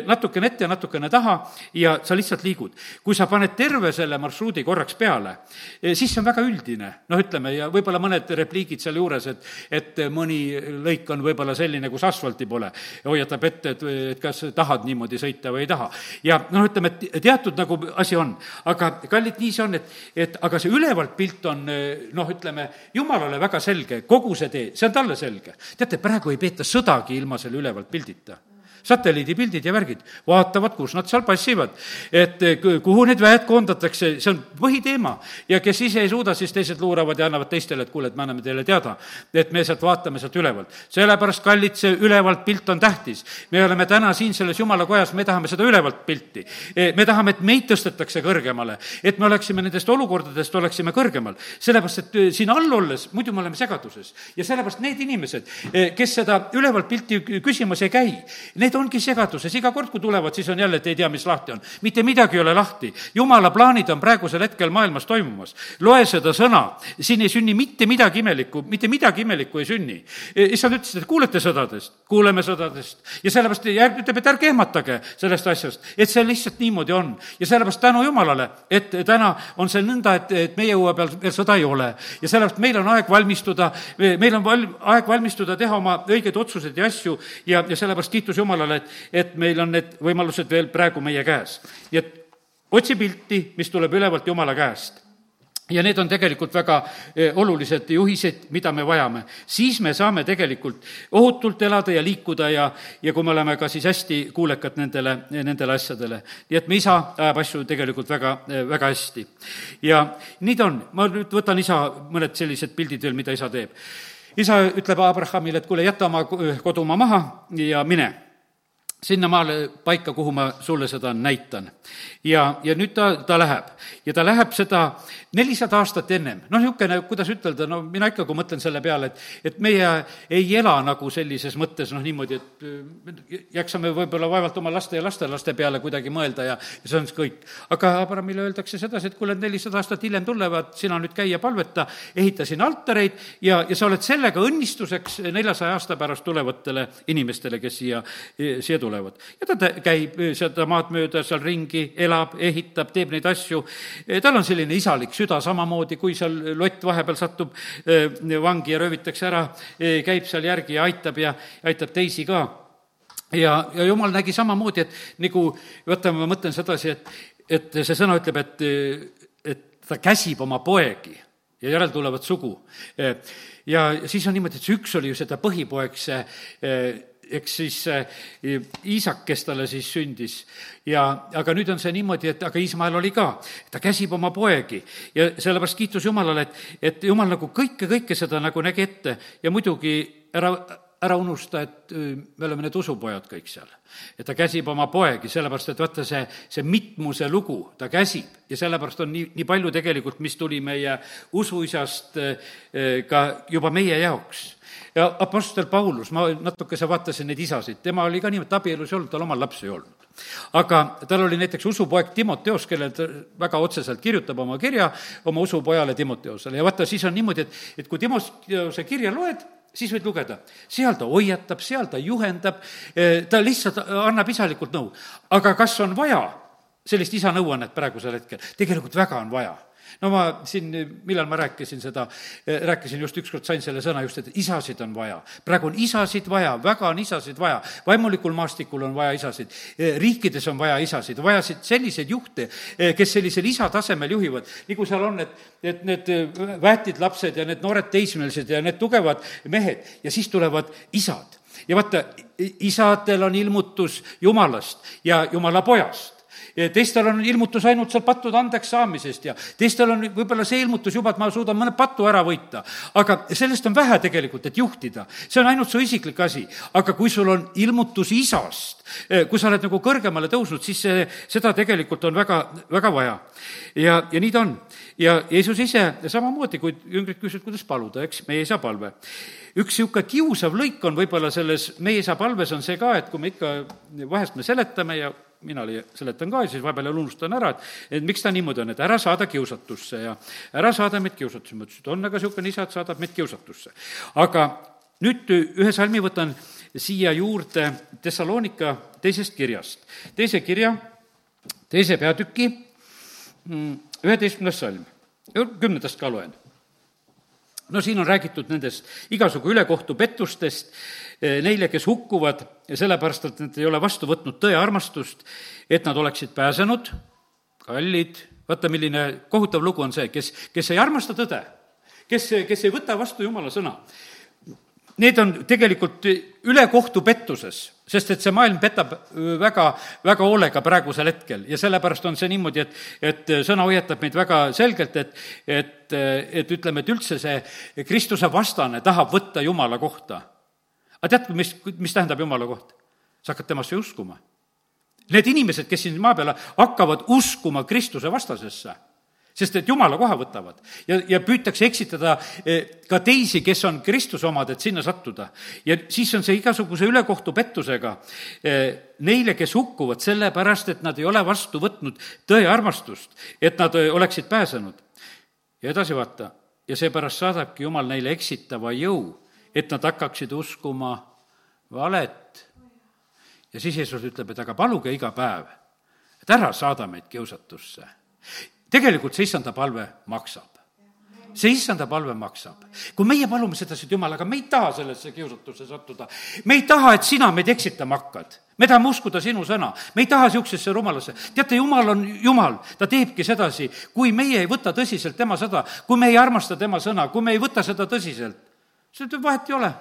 natukene ette ja natukene taha ja sa lihtsalt liigud. kui sa paned terve selle marsruudi korraks peale, siis see on väga üldine, noh, ütleme, ja võib-olla mõned repliigid sealjuures, et, et mõni lõik on võib-olla selline, kus asfalti pole. hoiatab ette, et, et kas tahad niimoodi sõita või ei taha. ja noh, ütleme, et teatud nagu asi on, aga kallid, nii see on, et, et aga see ülevalt pilt on noh, ütleme, jumalale väga selge, kogu see tee, see on talle selge. teate, praegu ei peeta sõdagi ilma selle ülevalt pildita satelliidipildid ja värgid, vaatavad, kus nad seal passivad. et eh, kuhu need väed koondatakse, see on põhiteema. ja kes ise ei suuda, siis teised luuravad ja annavad teistele, et kuule, et me anname teile teada, et me sealt vaatame sealt ülevalt. sellepärast, kallid, see ülevalt pilt on tähtis. me oleme täna siin selles jumala kojas, me tahame seda ülevalt pilti. Eh, me tahame, et meid tõstetakse kõrgemale, et me oleksime nendest olukordadest, oleksime kõrgemal. sellepärast, et eh, siin all olles, muidu me oleme segaduses. ja sellepärast need inimesed, kes seda ülevalt pilti küsimas ei käi, need need ongi segaduses, iga kord, kui tulevad, siis on jälle, et ei tea, mis lahti on. mitte midagi ei ole lahti. jumala plaanid on praegusel hetkel maailmas toimumas. loe seda sõna, siin ei sünni mitte midagi imelikku, mitte midagi imelikku ei sünni. E, issand ütles, et kuulete sõdadest, kuuleme sõdadest. ja sellepärast järg ütleb, et ärge ehmatage sellest asjast, et see lihtsalt niimoodi on. ja sellepärast tänu Jumalale, et täna on see nõnda, et, et meie õue peal veel sõda ei ole. ja sellepärast meil on aeg valmistuda, meil on val-, aeg valmistuda, teha oma õigeid otsuseid ja asju ja, ja sellepärast kiitus Jumalale, Jumalale, et, et meil on need võimalused veel praegu meie käes. nii et otsi pilti, mis tuleb ülevalt Jumala käest ja need on tegelikult väga eh, olulised juhised, mida me vajame. siis me saame tegelikult ohutult elada ja liikuda ja, ja kui me oleme ka siis hästi kuulekad nendele, nendele asjadele. nii et me isa ajab asju tegelikult väga, eh, väga hästi. ja nii ta on, ma nüüd võtan isa mõned sellised pildid veel, mida isa teeb. isa ütleb Abrahamile, et kuule, jäta oma kodumaa maha ja mine sinnamaale paika, kuhu ma sulle seda näitan. ja, ja nüüd ta, ta läheb ja ta läheb seda nelisada aastat ennem, noh, niisugune, kuidas ütelda, no mina ikka, kui mõtlen selle peale, et, et meie ei ela nagu sellises mõttes noh, niimoodi, et jaksame võib-olla vaevalt oma laste ja lastelaste peale kuidagi mõelda ja, ja see on kõik. aga Abramile öeldakse sedasi, et kuule, nelisada aastat hiljem tulevad, sina nüüd käi ja palveta, ehita siin altareid ja, ja sa oled sellega õnnistuseks neljasaja aasta pärast tulevatele inimestele, kes siia, siia tulevad tulevad. ja ta käib seda maad mööda seal ringi, elab, ehitab, teeb neid asju. tal on selline isalik süda samamoodi, kui seal lott vahepeal satub vangi ja röövitakse ära, käib seal järgi ja aitab ja aitab teisi ka ja, ja jumal nägi samamoodi, et nagu, vaata, ma mõtlen sedasi, et, et see sõna ütleb, et, et ta käsib oma poegi ja järel tulevad sugu. ja siis on niimoodi, et see üks oli ju seda põhipoeg, see eks siis Iisak, kes talle siis sündis. ja, aga nüüd on see niimoodi, et aga Iismael oli ka, ta käsib oma poegi. Ja sellepärast kiitus Jumalale, et, et Jumal nagu kõike, kõike seda nagu nägi ette. Ja muidugi ära ära unusta, et me oleme need usupojad kõik seal. et ta käsib oma poegi, sellepärast et vaata, see, see mitmuse lugu, ta käsib. Ja sellepärast on nii, nii palju tegelikult, mis tuli meie usuisast ka juba meie jaoks ja Apostel Paulus, ma natukese vaatasin neid isasid, tema oli ka niimoodi, abielus ei olnud, tal omal lapsi ei olnud. aga tal oli näiteks usupoeg Timoteos, kellel ta väga otseselt kirjutab oma kirja oma usupojale Timoteosele ja vaata, siis on niimoodi, et, et kui Timoteose kirja loed, siis võid lugeda, seal ta hoiatab, seal ta juhendab, eh, ta lihtsalt annab isalikult nõu. aga kas on vaja sellist isa nõuannet praegusel hetkel? tegelikult väga on vaja no ma siin, millal ma rääkisin seda, eh, rääkisin just ükskord, sain selle sõna just, et isasid on vaja. praegu on isasid vaja, väga on isasid vaja. vaimulikul maastikul on vaja isasid, eh, riikides on vaja isasid, vajasid selliseid juhte, eh, kes sellisel isa tasemel juhivad, nagu seal on, et, et need väetid lapsed ja need noored teismelised ja need tugevad mehed ja siis tulevad isad ja vaata, isadel on ilmutus Jumalast ja Jumala pojast teistel on ilmutus ainult seal pattude andeks saamisest ja teistel on võib-olla see ilmutus juba, et ma suudan mõne patu ära võita. aga sellest on vähe tegelikult, et juhtida. see on ainult su isiklik asi. aga kui sul on ilmutus isast, eh, kui sa oled nagu kõrgemale tõusnud, siis see, seda tegelikult on väga, väga vaja. ja, ja nii ta on. ja Jeesus ise samamoodi, kui jüngrid küsivad, kuidas paluda, eks, meie isa palve üks niisugune kiusav lõik on võib-olla selles meie isa palves on see ka, et kui me ikka, vahest me seletame ja mina seletan ka ja siis vahepeal jälle unustan ära, et, et miks ta niimoodi on, et ära saada kiusatusse ja ära saada meid kiusatusse. ma ütlesin, et on aga niisugune isa, et saadab meid kiusatusse. aga nüüd ühe salmi võtan siia juurde Thessalonika teisest kirjast. teise kirja, teise peatüki, mm, üheteistkümnes salm, kümnendast ka loen no siin on räägitud nendest igasugu ülekohtupettustest eh, neile, kes hukkuvad sellepärast, et nad ei ole vastu võtnud tõe armastust, et nad oleksid pääsenud, kallid, vaata, milline kohutav lugu on see, kes, kes ei armasta tõde, kes, kes ei võta vastu Jumala sõna. Need on tegelikult ülekohtupettuses sest et see maailm petab väga, väga hoolega praegusel hetkel ja sellepärast on see niimoodi, et, et sõna hoiatab meid väga selgelt, et, et, et ütleme, et üldse see Kristuse vastane tahab võtta Jumala kohta. aga tead, mis, mis tähendab Jumala koht? sa hakkad temasse uskuma. Need inimesed, kes siin maa peal hakkavad uskuma Kristuse vastasesse sest et jumala koha võtavad ja, ja püütakse eksitada eh, ka teisi, kes on Kristuse omad, et sinna sattuda. ja siis on see igasuguse ülekohtupettusega eh, neile, kes hukkuvad sellepärast, et nad ei ole vastu võtnud tõe armastust, et nad eh, oleksid pääsenud. ja edasi vaata, ja seepärast saadabki Jumal neile eksitava jõu, et nad hakkaksid uskuma valet. ja siis Jeesus ütleb, et aga paluge iga päev, et ära saada meid kiusatusse tegelikult see issanda palve maksab see issanda palve maksab. kui meie palume sedasi, et jumal, aga me ei taha sellesse kiusatusse sattuda. me ei taha, et sina meid eksitama hakkad. me tahame uskuda sinu sõna. me ei taha niisugusesse rumalasse. teate, jumal on jumal, ta teebki sedasi, kui meie ei võta tõsiselt tema sõda, kui me ei armasta tema sõna, kui me ei võta seda tõsiselt, siis vahet ei ole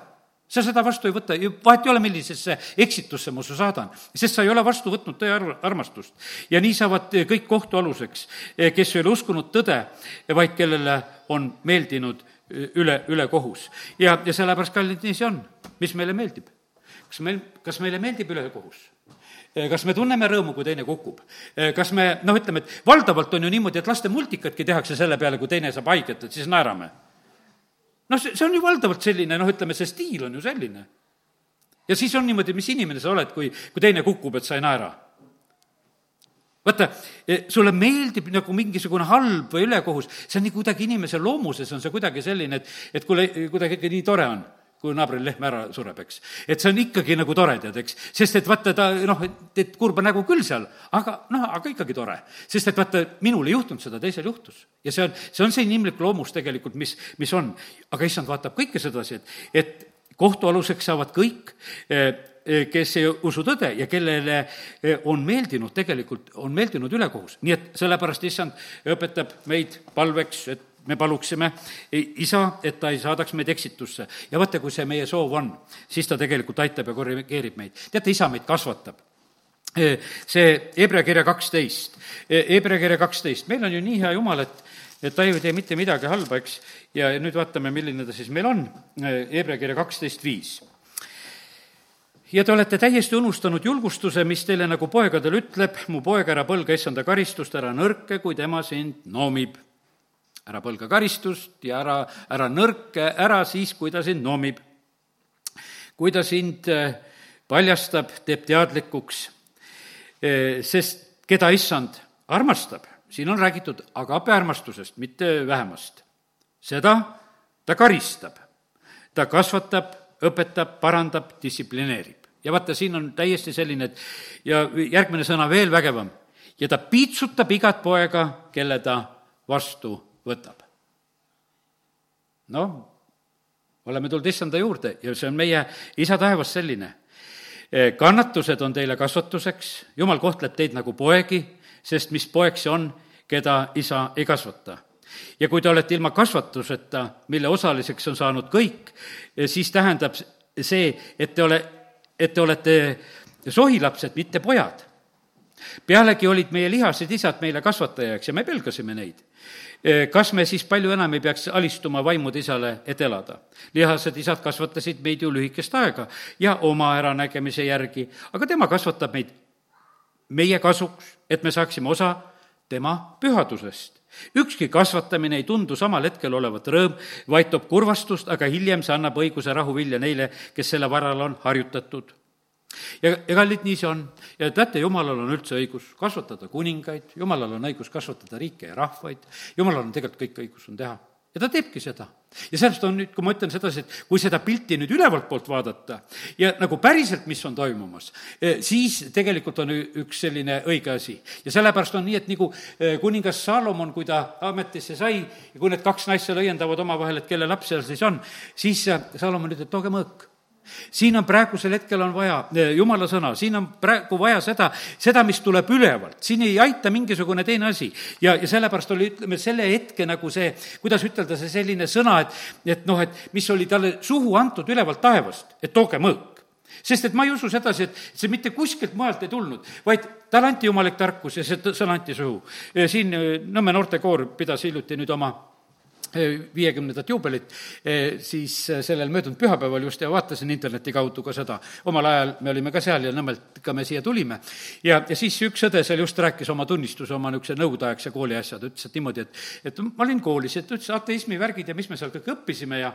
sa seda vastu ei võta, vahet ei ole, millisesse eksitusse ma su saadan, sest sa ei ole vastu võtnud tõe ar-, armastust. ja nii saavad kõik kohtu aluseks, kes ei ole uskunud tõde, vaid kellele on meeldinud üle, ülekohus. ja, ja sellepärast, kallid, nii see on. mis meile meeldib? kas meil, kas meile meeldib ülekohus? kas me tunneme rõõmu, kui teine kukub? kas me, noh, ütleme, et valdavalt on ju niimoodi, et laste multikatki tehakse selle peale, kui teine saab haiget, et siis naerame noh, see, see on ju valdavalt selline, noh, ütleme, see stiil on ju selline. ja siis on niimoodi, mis inimene sa oled, kui, kui teine kukub, et sa ei naera. vaata, e, sulle meeldib nagu mingisugune halb või ülekohus, see on nii kuidagi inimese loomuses on see kuidagi selline, et, et kuule, kuidagi ikka nii tore on kui naabril lehm ära sureb, eks. et see on ikkagi nagu tore, tead, eks, sest et vaata, ta noh, et kurba nägu küll seal, aga noh, aga ikkagi tore. sest et vaata, minul ei juhtunud seda, teisel juhtus. ja see on, see on see inimlik loomus tegelikult, mis, mis on. aga issand vaatab kõike sedasi, et, et kohtualuseks saavad kõik, eh, eh, kes ei usu tõde ja kellele eh, on meeldinud tegelikult, on meeldinud ülekohus. nii et sellepärast issand õpetab meid palveks, et me paluksime isa, et ta ei saadaks meid eksitusse. ja vaata, kui see meie soov on, siis ta tegelikult aitab ja korrigeerib meid. teate, isa meid kasvatab see Hebra kirja kaksteist, Hebra kirja kaksteist, meil on ju nii hea Jumal, et et ta ei tee mitte midagi halba, eks, ja nüüd vaatame, milline ta siis meil on, Hebra kirja kaksteist viis ja te olete täiesti unustanud julgustuse, mis teile nagu poegadele ütleb, mu poeg, ära põlga issanda karistust, ära nõrke, kui tema sind noomib. Ära põlga karistust ja ära, ära nõrke ära siis, kui ta sind noomib. kui ta sind eh, paljastab, teeb teadlikuks, eh, sest keda issand armastab siin on räägitud agapearmastusest, mitte vähemast. seda ta karistab, ta kasvatab, õpetab, parandab, distsiplineerib. ja vaata, siin on täiesti selline, et ja järgmine sõna veel vägevam, ja ta piitsutab igat poega, kelle ta vastu võtab. noh, oleme tulnud issanda juurde ja see on meie isa taevas selline. kannatused on teile kasvatuseks, jumal kohtleb teid nagu poegi sest mis poeg see on, keda isa ei kasvata. ja kui te olete ilma kasvatuseta, mille osaliseks on saanud kõik, siis tähendab see, et te ole, et te olete sohilapsed, mitte pojad. pealegi olid meie lihased isad meile kasvatajaks ja me pelgasime neid kas me siis palju enam ei peaks alistuma vaimude isale, et elada? lihased isad kasvatasid meid ju lühikest aega ja oma äranägemise järgi, aga tema kasvatab meid meie kasuks, et me saaksime osa tema pühadusest. ükski kasvatamine ei tundu samal hetkel olevat rõõm, vaid toob kurvastust, aga hiljem see annab õiguse rahuvilja neile, kes selle varal on harjutatud ja, ja kallid, nii see on. ja teate, jumalal on üldse õigus kasvatada kuningaid, jumalal on õigus kasvatada riike ja rahvaid, jumalal on tegelikult kõik õigus on teha ja ta teebki seda. ja sellest on nüüd, kui ma ütlen sedasi, et kui seda pilti nüüd ülevalt poolt vaadata ja nagu päriselt, mis on toimumas, eh, siis tegelikult on üks selline õige asi. ja sellepärast on nii, et nagu eh, kuningas Salomon, kui ta ametisse sai ja kui need kaks naist seal õiendavad omavahel, et kelle laps seal siis on, siis eh, Salomon ütleb, tooge mõõk siin on praegusel hetkel on vaja eh, jumala sõna, siin on praegu vaja seda, seda, mis tuleb ülevalt, siin ei aita mingisugune teine asi. ja, ja sellepärast oli, ütleme, selle hetke nagu see, kuidas ütelda, see selline sõna, et, et noh, et mis oli talle suhu antud ülevalt taevast, et tooge mõõk sest et ma ei usu sedasi, et see mitte kuskilt mujalt ei tulnud, vaid talle anti jumalik tarkus ja see sõna anti suhu. siin Nõmme noortekoor pidas hiljuti nüüd oma viiekümnendat juubelit, siis sellel möödunud pühapäeval just ja vaatasin interneti kaudu ka seda. omal ajal me olime ka seal ja Nõmmelt ka me siia tulime. ja, ja siis üks õde seal just rääkis oma tunnistuse oma niisuguse nõukogudeaegse kooli asja, ta ütles, et niimoodi, et, et ma olin koolis, et ütles ateismi värgid ja mis me seal kõik õppisime ja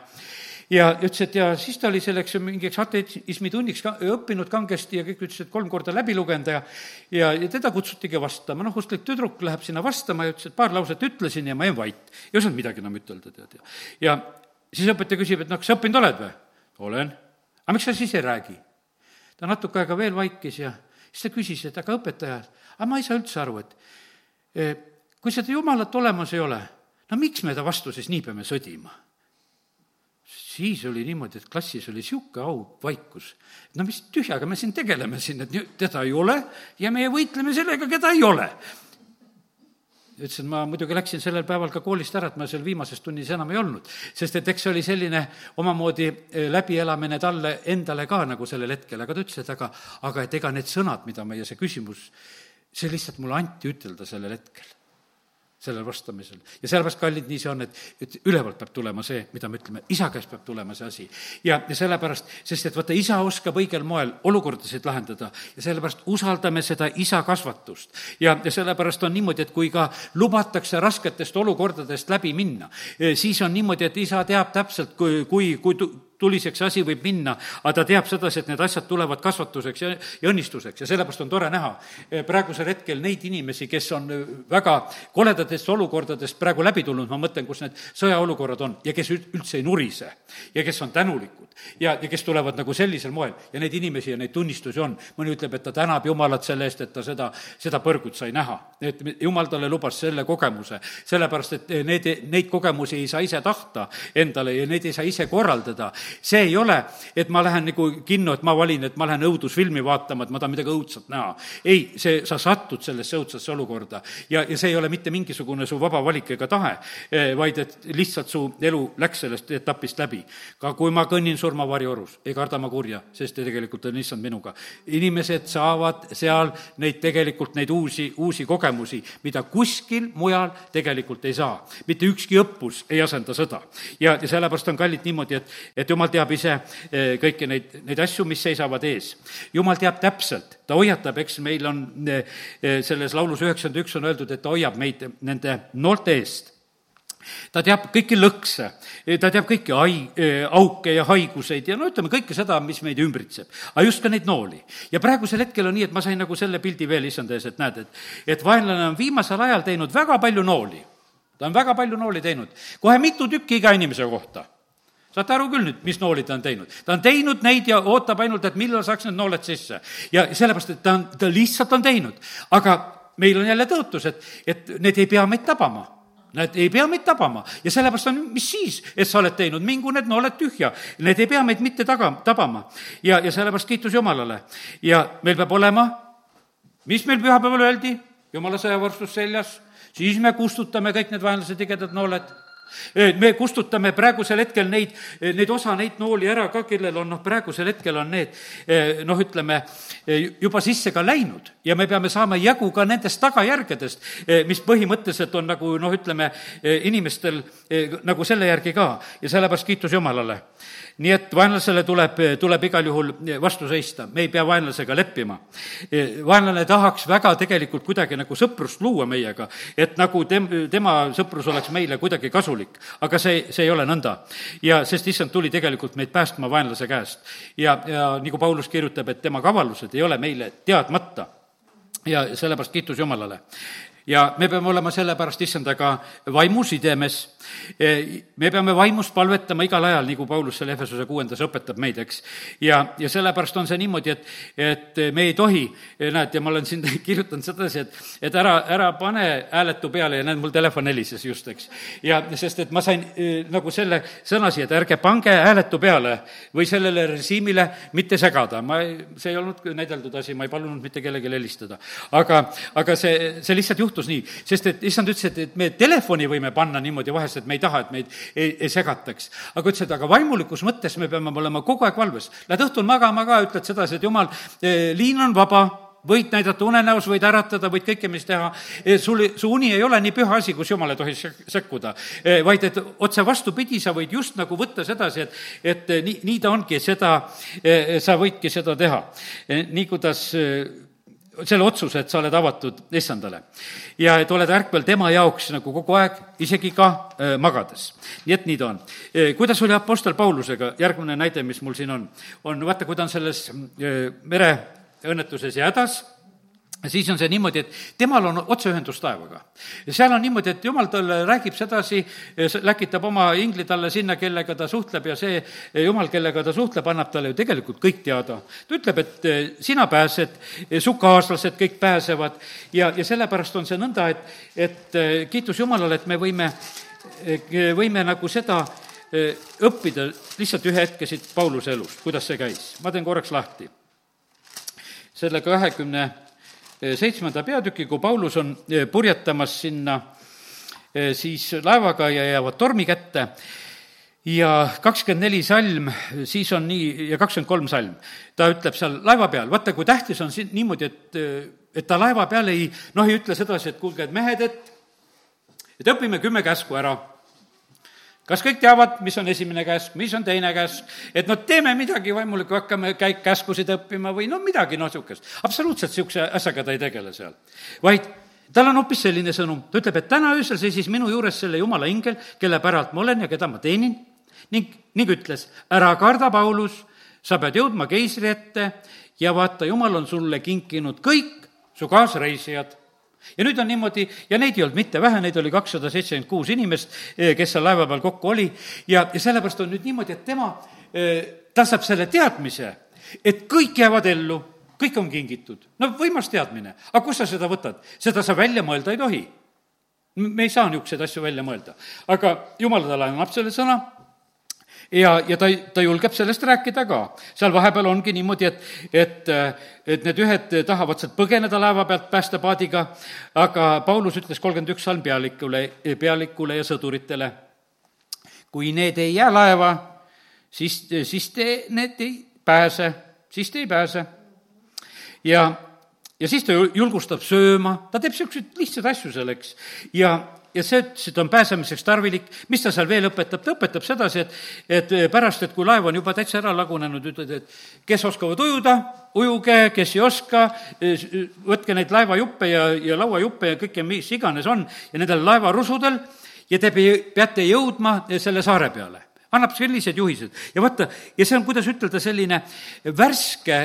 ja ütles, et ja siis ta oli selleks mingiks ateismi tunniks ka õppinud kangesti ja kõik ütlesid, et kolm korda läbi lugenud ja ja, ja teda kutsutigi vastama, noh, usklik tüdruk läheb sinna vastama ja ütles, et paar lauset ütlesin ja ma jäin vait. ei osanud midagi enam ütelda, tead, ja ja siis õpetaja küsib, et noh, kas sa õppinud oled või? olen. aga miks sa siis ei räägi? ta natuke aega veel vaikis ja siis ta küsis, et aga õpetaja, aga ma ei saa üldse aru, et eh, kui seda jumalat olemas ei ole, no miks me ta vastu siis nii peame sõdima? Siis oli niimoodi, et klassis oli niisugune au vaikus. no mis tühjaga me siin tegeleme siin, et teda ei ole ja meie võitleme sellega, keda ei ole. ütlesin, ma muidugi läksin sellel päeval ka koolist ära, et ma seal viimases tunnis enam ei olnud. sest et eks see oli selline omamoodi eh, läbielamine talle endale ka nagu sellel hetkel, aga ta ütles, et aga, aga et ega need sõnad, mida meie see küsimus, see lihtsalt mulle anti ütelda sellel hetkel sellel vastamisel. ja sellepärast, kallid, nii see on, et, et ülevalt peab tulema see, mida me ütleme, isa käest peab tulema see asi. ja, ja sellepärast, sest et vaata, isa oskab õigel moel olukordasid lahendada ja sellepärast usaldame seda isa kasvatust. ja, ja sellepärast on niimoodi, et kui ka lubatakse rasketest olukordadest läbi minna, eh, siis on niimoodi, et isa teab täpselt, kui, kui, kui tuliseks asi võib minna, aga ta teab sedasi, et need asjad tulevad kasvatuseks ja, ja õnnistuseks ja sellepärast on tore näha praegusel hetkel neid inimesi, kes on väga koledatest olukordadest praegu läbi tulnud, ma mõtlen, kus need sõjaolukorrad on ja kes üldse ei nurise ja kes on tänulikud ja, ja kes tulevad nagu sellisel moel ja neid inimesi ja neid tunnistusi on. mõni ütleb, et ta tänab Jumalat selle eest, et ta seda, seda põrgut sai näha. et Jumal talle lubas selle kogemuse, sellepärast et need, neid kogemusi ei saa ise tahta endale ja neid ei saa ise korraldada see ei ole, et ma lähen nagu kinno, et ma valin, et ma lähen õudusfilmi vaatama, et ma tahan midagi õudset näha. ei, see, sa satud sellesse õudsesse olukorda ja, ja see ei ole mitte mingisugune su vaba valik ega tahe, eh, vaid et lihtsalt su elu läks sellest etapist läbi. ka kui ma kõnnin surmavarjuorus, ei karda ma kurja, sest tegelikult on issand minuga. inimesed saavad seal neid tegelikult, neid uusi, uusi kogemusi, mida kuskil mujal tegelikult ei saa. mitte ükski õppus ei asenda sõda. ja, ja sellepärast on kallid niimoodi, et, et jumal teab ise eh, kõiki neid, neid asju, mis seisavad ees. jumal teab täpselt, ta hoiatab, eks meil on eh, eh, selles laulus üheksakümmend üks on öeldud, et ta hoiab meid nende noolte eest ta teab kõiki lõkse, ta teab kõiki hai-, auke ja haiguseid ja no ütleme, kõike seda, mis meid ümbritseb. aga just ka neid nooli. ja praegusel hetkel on nii, et ma sain nagu selle pildi veel issand ees, et näed, et et vaenlane on viimasel ajal teinud väga palju nooli. ta on väga palju nooli teinud, kohe mitu tükki iga inimese kohta saate aru küll nüüd, mis nooli ta on teinud? ta on teinud neid ja ootab ainult, et millal saaks need nooled sisse. ja sellepärast, et ta on, ta lihtsalt on teinud. aga meil on jälle tõotus, et, et need ei pea meid tabama Need ei pea meid tabama ja sellepärast on, mis siis, et sa oled teinud, mingu need nooled tühja. Need ei pea meid mitte taga, tabama. ja, ja sellepärast kiitus Jumalale. ja meil peab olema, mis meil pühapäeval öeldi, Jumala sõjavarstus seljas, siis me kustutame kõik need vaenlase tigedad nooled me kustutame praegusel hetkel neid, neid osa neid nooli ära ka, kellel on noh, praegusel hetkel on need noh, ütleme, juba sisse ka läinud. Ja me peame saama jagu ka nendest tagajärgedest, mis põhimõtteliselt on nagu noh, ütleme, inimestel nagu selle järgi ka. Ja sellepärast kiitus Jumalale nii et vaenlasele tuleb, tuleb igal juhul vastu seista, me ei pea vaenlasega leppima. vaenlane tahaks väga tegelikult kuidagi nagu sõprust luua meiega, et nagu tem-, tema sõprus oleks meile kuidagi kasulik. aga see, see ei ole nõnda. ja sest issand tuli tegelikult meid päästma vaenlase käest. ja, ja nagu Paulus kirjutab, et tema kavalused ei ole meile teadmata ja sellepärast kiitus Jumalale ja me peame olema sellepärast issandaga vaimusidemes. E, me peame vaimus palvetama igal ajal, nagu Paulus seal Efesuse kuuendas õpetab meid, eks. ja, ja sellepärast on see niimoodi, et, et me ei tohi, näed, ja ma olen siin kirjutanud sedasi, et, et ära, ära pane hääletu peale ja näed, mul telefon helises just, eks. ja sest, et ma sain e, nagu selle sõnasi, et ärge pange hääletu peale või sellele režiimile mitte segada. ma, see ei olnud näideldud asi, ma ei palunud mitte kellelegi helistada. aga, aga see, see lihtsalt juhtus nii, sest et issand ütles, et, et me telefoni võime panna niimoodi vahest, et me ei taha, et meid ei, ei segataks. aga ütles, et aga vaimulikus mõttes me peame olema kogu aeg valves. Lähed õhtul magama ka, ütled sedasi, et jumal, eh, liin on vaba, võid näidata unenäos, võid äratada, võid kõike, mis teha. Eh, sul, su uni ei ole nii püha asi, kus jumal ei tohi sekkuda. Vaid et otse vastupidi, sa võid just nagu võtta sedasi, et, et nii, nii ta ongi, seda, sa võidki seda teha. nii, kuidas selle otsuse, et sa oled avatud issandale. ja et oled ärkvel tema jaoks nagu kogu aeg, isegi ka äh, magades. nii et nii ta on. Äh, kuidas oli Apostel Paulusega, järgmine näide, mis mul siin on, on vaata, kui ta on selles äh, mereõnnetuses ja hädas siis on see niimoodi, et temal on otseühendus taevaga. seal on niimoodi, et jumal talle räägib sedasi, läkitab oma ingli talle sinna, kellega ta suhtleb ja see jumal, kellega ta suhtleb, annab talle ju tegelikult kõik teada. ta ütleb, et eh, sina pääsed, eh, su kaaslased kõik pääsevad ja, ja sellepärast on see nõnda, et, et eh, kiitus Jumalale, et me võime, võime nagu seda õppida lihtsalt ühe hetke siit Pauluse elust, kuidas see käis. ma teen korraks lahti. selle kahekümne seitsmenda peatüki, kui Paulus on eh, purjetamas sinna eh, siis laevaga ja jäävad tormi kätte. Ja kakskümmend neli salm, siis on nii, ja kakskümmend kolm salm, ta ütleb seal laeva peal, vaata, kui tähtis on siin niimoodi, et, et ta laeva peal ei, noh, ei ütle sedasi, et kuulge, et mehed, et et õpime kümme käsku ära kas kõik teavad, mis on esimene käsk, mis on teine käsk, et no teeme midagi vaimulikku, hakkame käik-, käskusid õppima või no midagi, noh, niisugust. absoluutselt niisuguse asjaga ta ei tegele seal. vaid tal on hoopis selline sõnum, ta ütleb, et täna öösel seisis minu juures selle jumala ingel, kelle päralt ma olen ja keda ma teenin, ning, ning ütles, ära karda, Paulus, sa pead jõudma keisri ette ja vaata, jumal on sulle kinkinud kõik su kaasreisijad ja nüüd on niimoodi, ja neid ei olnud mitte vähe, neid oli kakssada seitsekümmend kuus inimest, eh, kes seal laeva peal kokku oli, ja, ja sellepärast on nüüd niimoodi, et tema, eh, ta saab selle teadmise, et kõik jäävad ellu, kõik on kingitud. no võimas teadmine, aga kust sa seda võtad? seda sa välja mõelda ei tohi. me ei saa niisuguseid asju välja mõelda. aga jumal talle annab selle sõna ja, ja ta, ta julgeb sellest rääkida ka. seal vahepeal ongi niimoodi, et, et, et need ühed tahavad sealt põgeneda laeva pealt päästepaadiga, aga Paulus ütles kolmkümmend üks salm pealikule, pealikule ja sõduritele, kui need ei jää laeva, siis, siis te, need ei pääse, siis te ei pääse. ja, ja siis ta julgustab sööma, ta teeb niisuguseid lihtsaid asju selleks ja ja see, see on pääsemiseks tarvilik, mis ta seal veel õpetab, ta õpetab sedasi, et, et pärast, et kui laev on juba täitsa ära lagunenud, ütled, et kes oskavad ujuda, ujuge, kes ei oska, võtke neid laevajuppe ja, ja lauajuppe ja kõike, mis iganes on, ja nendel laevarusudel ja te peate jõudma selle saare peale. Annab sellised juhised. Ja vaata, ja see on, kuidas ütelda, selline värske,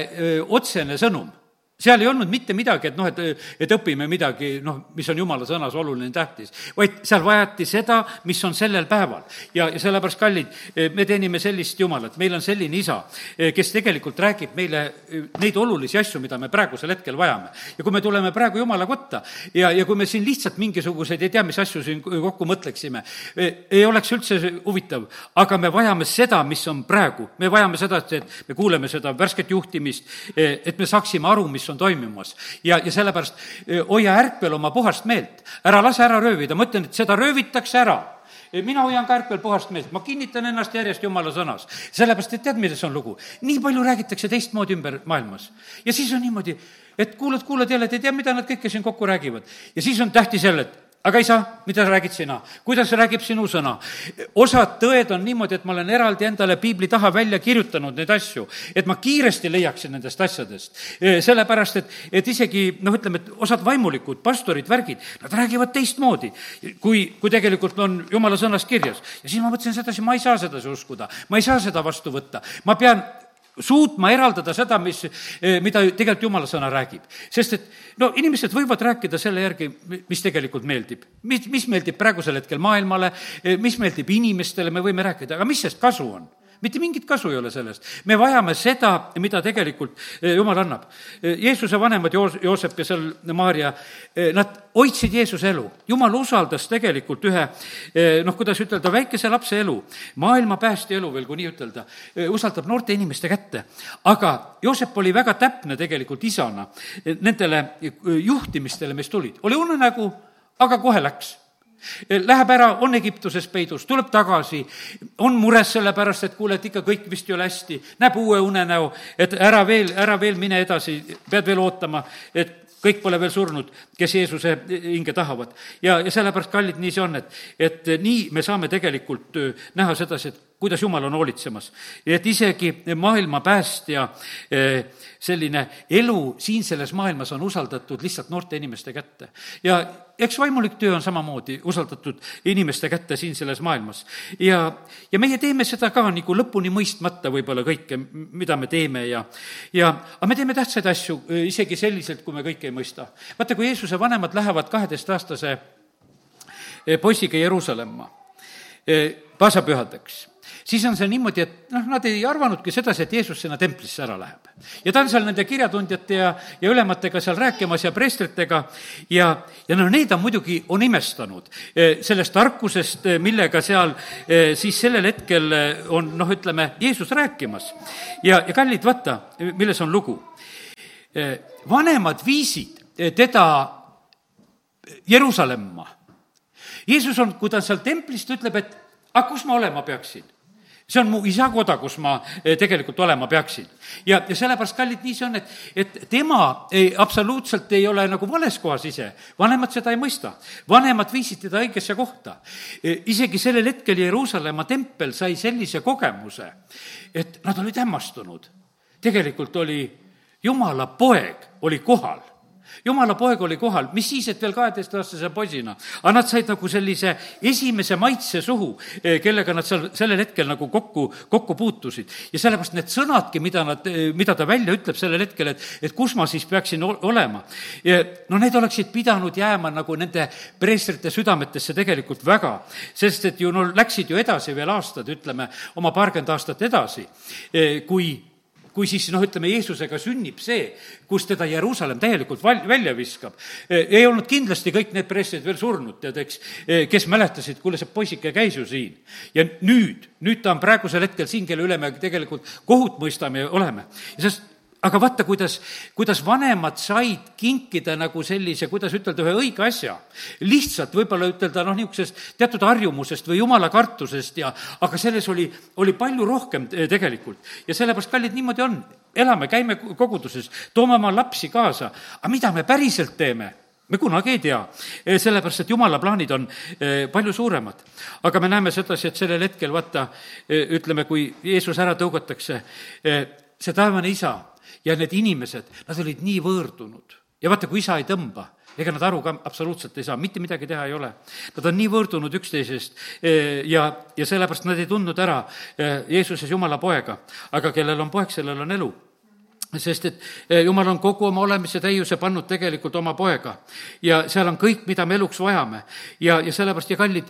otsene sõnum seal ei olnud mitte midagi, et noh, et, et õpime midagi, noh, mis on jumala sõnas oluline, tähtis, vaid seal vajati seda, mis on sellel päeval. ja, ja sellepärast, kallid, me teenime sellist Jumalat, meil on selline isa, kes tegelikult räägib meile neid olulisi asju, mida me praegusel hetkel vajame. ja kui me tuleme praegu Jumala kotta ja, ja kui me siin lihtsalt mingisuguseid ei tea, mis asju siin kokku mõtleksime, ei oleks üldse huvitav, aga me vajame seda, mis on praegu. me vajame seda, et me kuuleme seda värsket juhtimist, et me saaksime aru, mis on toimumas. ja, ja sellepärast hoia ärkvel oma puhast meelt, ära lase ära röövida, ma ütlen, et seda röövitakse ära mina hoian ka ärkvel puhast meelt, ma kinnitan ennast järjest jumala sõnas. sellepärast, et tead, milles on lugu? nii palju räägitakse teistmoodi ümber maailmas. ja siis on niimoodi, et kuulad, kuulad jälle, et ei tea, mida nad kõike siin kokku räägivad. ja siis on tähtis jälle, et aga isa, mida räägid sina? kuidas räägib sinu sõna? osad tõed on niimoodi, et ma olen eraldi endale piibli taha välja kirjutanud neid asju, et ma kiiresti leiaksin nendest asjadest. sellepärast, et, et isegi noh, ütleme, et osad vaimulikud, pastorid, värgid, nad räägivad teistmoodi, kui, kui tegelikult on jumala sõnas kirjas. ja siis ma mõtlesin sedasi, ma ei saa sedasi uskuda, ma ei saa seda vastu võtta, ma pean suutma eraldada seda, mis, eh, mida tegelikult jumala sõna räägib. sest et no inimesed võivad rääkida selle järgi, mis tegelikult meeldib. mis, mis meeldib praegusel hetkel maailmale, eh, mis meeldib inimestele, me võime rääkida, aga mis sellest kasu on? Mitte mingit kasu ei ole sellest. me vajame seda, mida tegelikult eh, Jumal annab. Eh, Jeesuse vanemad, Joos-, Joosep ja seal Maarja, eh, nad hoidsid Jeesuse elu. Jumal usaldas tegelikult ühe noh, kuidas ütelda, väikese lapse elu, maailma päästja elu veel, kui nii ütelda, usaldab noorte inimeste kätte. aga Joosep oli väga täpne tegelikult isana nendele juhtimistele, mis tulid. oli unenägu, aga kohe läks Läheb ära, on Egiptuses peidus, tuleb tagasi, on mures selle pärast, et kuule, et ikka kõik vist ei ole hästi, näeb uue unenäo, et ära veel, ära veel mine edasi, pead veel ootama, et kõik pole veel surnud, kes Jeesuse hinge tahavad. ja, ja sellepärast, kallid, nii see on, et, et nii me saame tegelikult näha sedasi, et kuidas Jumal on hoolitsemas. et isegi maailma päästja eh, selline elu siin selles maailmas on usaldatud lihtsalt noorte inimeste kätte. ja eks vaimulik töö on samamoodi usaldatud inimeste kätte siin selles maailmas. ja, ja meie teeme seda ka nagu lõpuni mõistmata võib-olla kõike, mida me teeme ja, ja aga me teeme tähtsaid asju eh, isegi selliselt, kui me kõike ei mõista. vaata, kui Jeesuse vanemad lähevad kaheteistaastase eh, poisiga Jeruusalemma paasapühadeks siis on see niimoodi, et noh, nad ei arvanudki sedasi, et Jeesus sinna templisse ära läheb. ja ta on seal nende kirjatundjate ja, ja ülematega seal rääkimas ja preestritega ja, ja no need on muidugi, on imestanud eh, sellest tarkusest, eh, millega seal eh, siis sellel hetkel on noh, ütleme, Jeesus rääkimas. ja, ja kallid, vaata, milles on lugu. vanemad viisid teda Jeruusalemma. Jeesus on, kui ta seal templis, ta ütleb, et aga kus ma olema peaksin? See on mu isa koda, kus ma eh, tegelikult olema peaksin. ja, ja sellepärast, kallid, nii see on, et, et tema ei, absoluutselt ei ole nagu vales kohas ise, vanemad seda ei mõista. vanemad viisid teda õigesse kohta. Eh, isegi sellel hetkel Jeruusalemma tempel sai sellise kogemuse, et nad olid hämmastunud. tegelikult oli jumala poeg oli kohal jumala poeg oli kohal, mis siis, et veel kaheteistaastase poisina. aga nad said nagu sellise esimese maitse suhu, eh, kellega nad seal sellel hetkel nagu kokku, kokku puutusid. ja sellepärast need sõnadki, mida nad, eh, mida ta välja ütleb sellel hetkel, et, et kus ma siis peaksin olema. no need oleksid pidanud jääma nagu nende preestrite südametesse tegelikult väga, sest et ju no läksid ju edasi veel aastad, ütleme, oma paarkümmend aastat edasi, eh, kui kui siis noh, ütleme, Jeesusega sünnib see, kus teda Jeruusalemm täielikult val-, välja viskab. E, ei olnud kindlasti kõik need preestrid veel surnud, tead, eks, e, kes mäletasid, kuule, see poisike käis ju siin. ja nüüd, nüüd ta on praegusel hetkel siin, kelle üle me tegelikult kohut mõistame ja oleme. sest aga vaata, kuidas, kuidas vanemad said kinkida nagu sellise, kuidas ütelda, ühe õige asja. lihtsalt võib-olla ütelda noh, niisugusest teatud harjumusest või jumala kartusest ja aga selles oli, oli palju rohkem tegelikult. ja sellepärast, kallid, niimoodi on. elame, käime koguduses, toome oma lapsi kaasa, aga mida me päriselt teeme? me kunagi ei tea, sellepärast et jumala plaanid on eh, palju suuremad. aga me näeme sedasi, et sellel hetkel, vaata, eh, ütleme, kui Jeesus ära tõugatakse, eh, see taevane isa ja need inimesed, nad olid nii võõrdunud. ja vaata, kui isa ei tõmba, ega nad aru ka absoluutselt ei saa, mitte midagi teha ei ole. Nad on nii võõrdunud üksteisest eh, ja, ja sellepärast nad ei tundnud ära eh, Jeesuses Jumala poega, aga kellel on poeg, sellel on elu sest et eh, jumal on kogu oma olemise täiuse pannud tegelikult oma poega ja seal on kõik, mida me eluks vajame. ja, ja sellepärast ja kallid,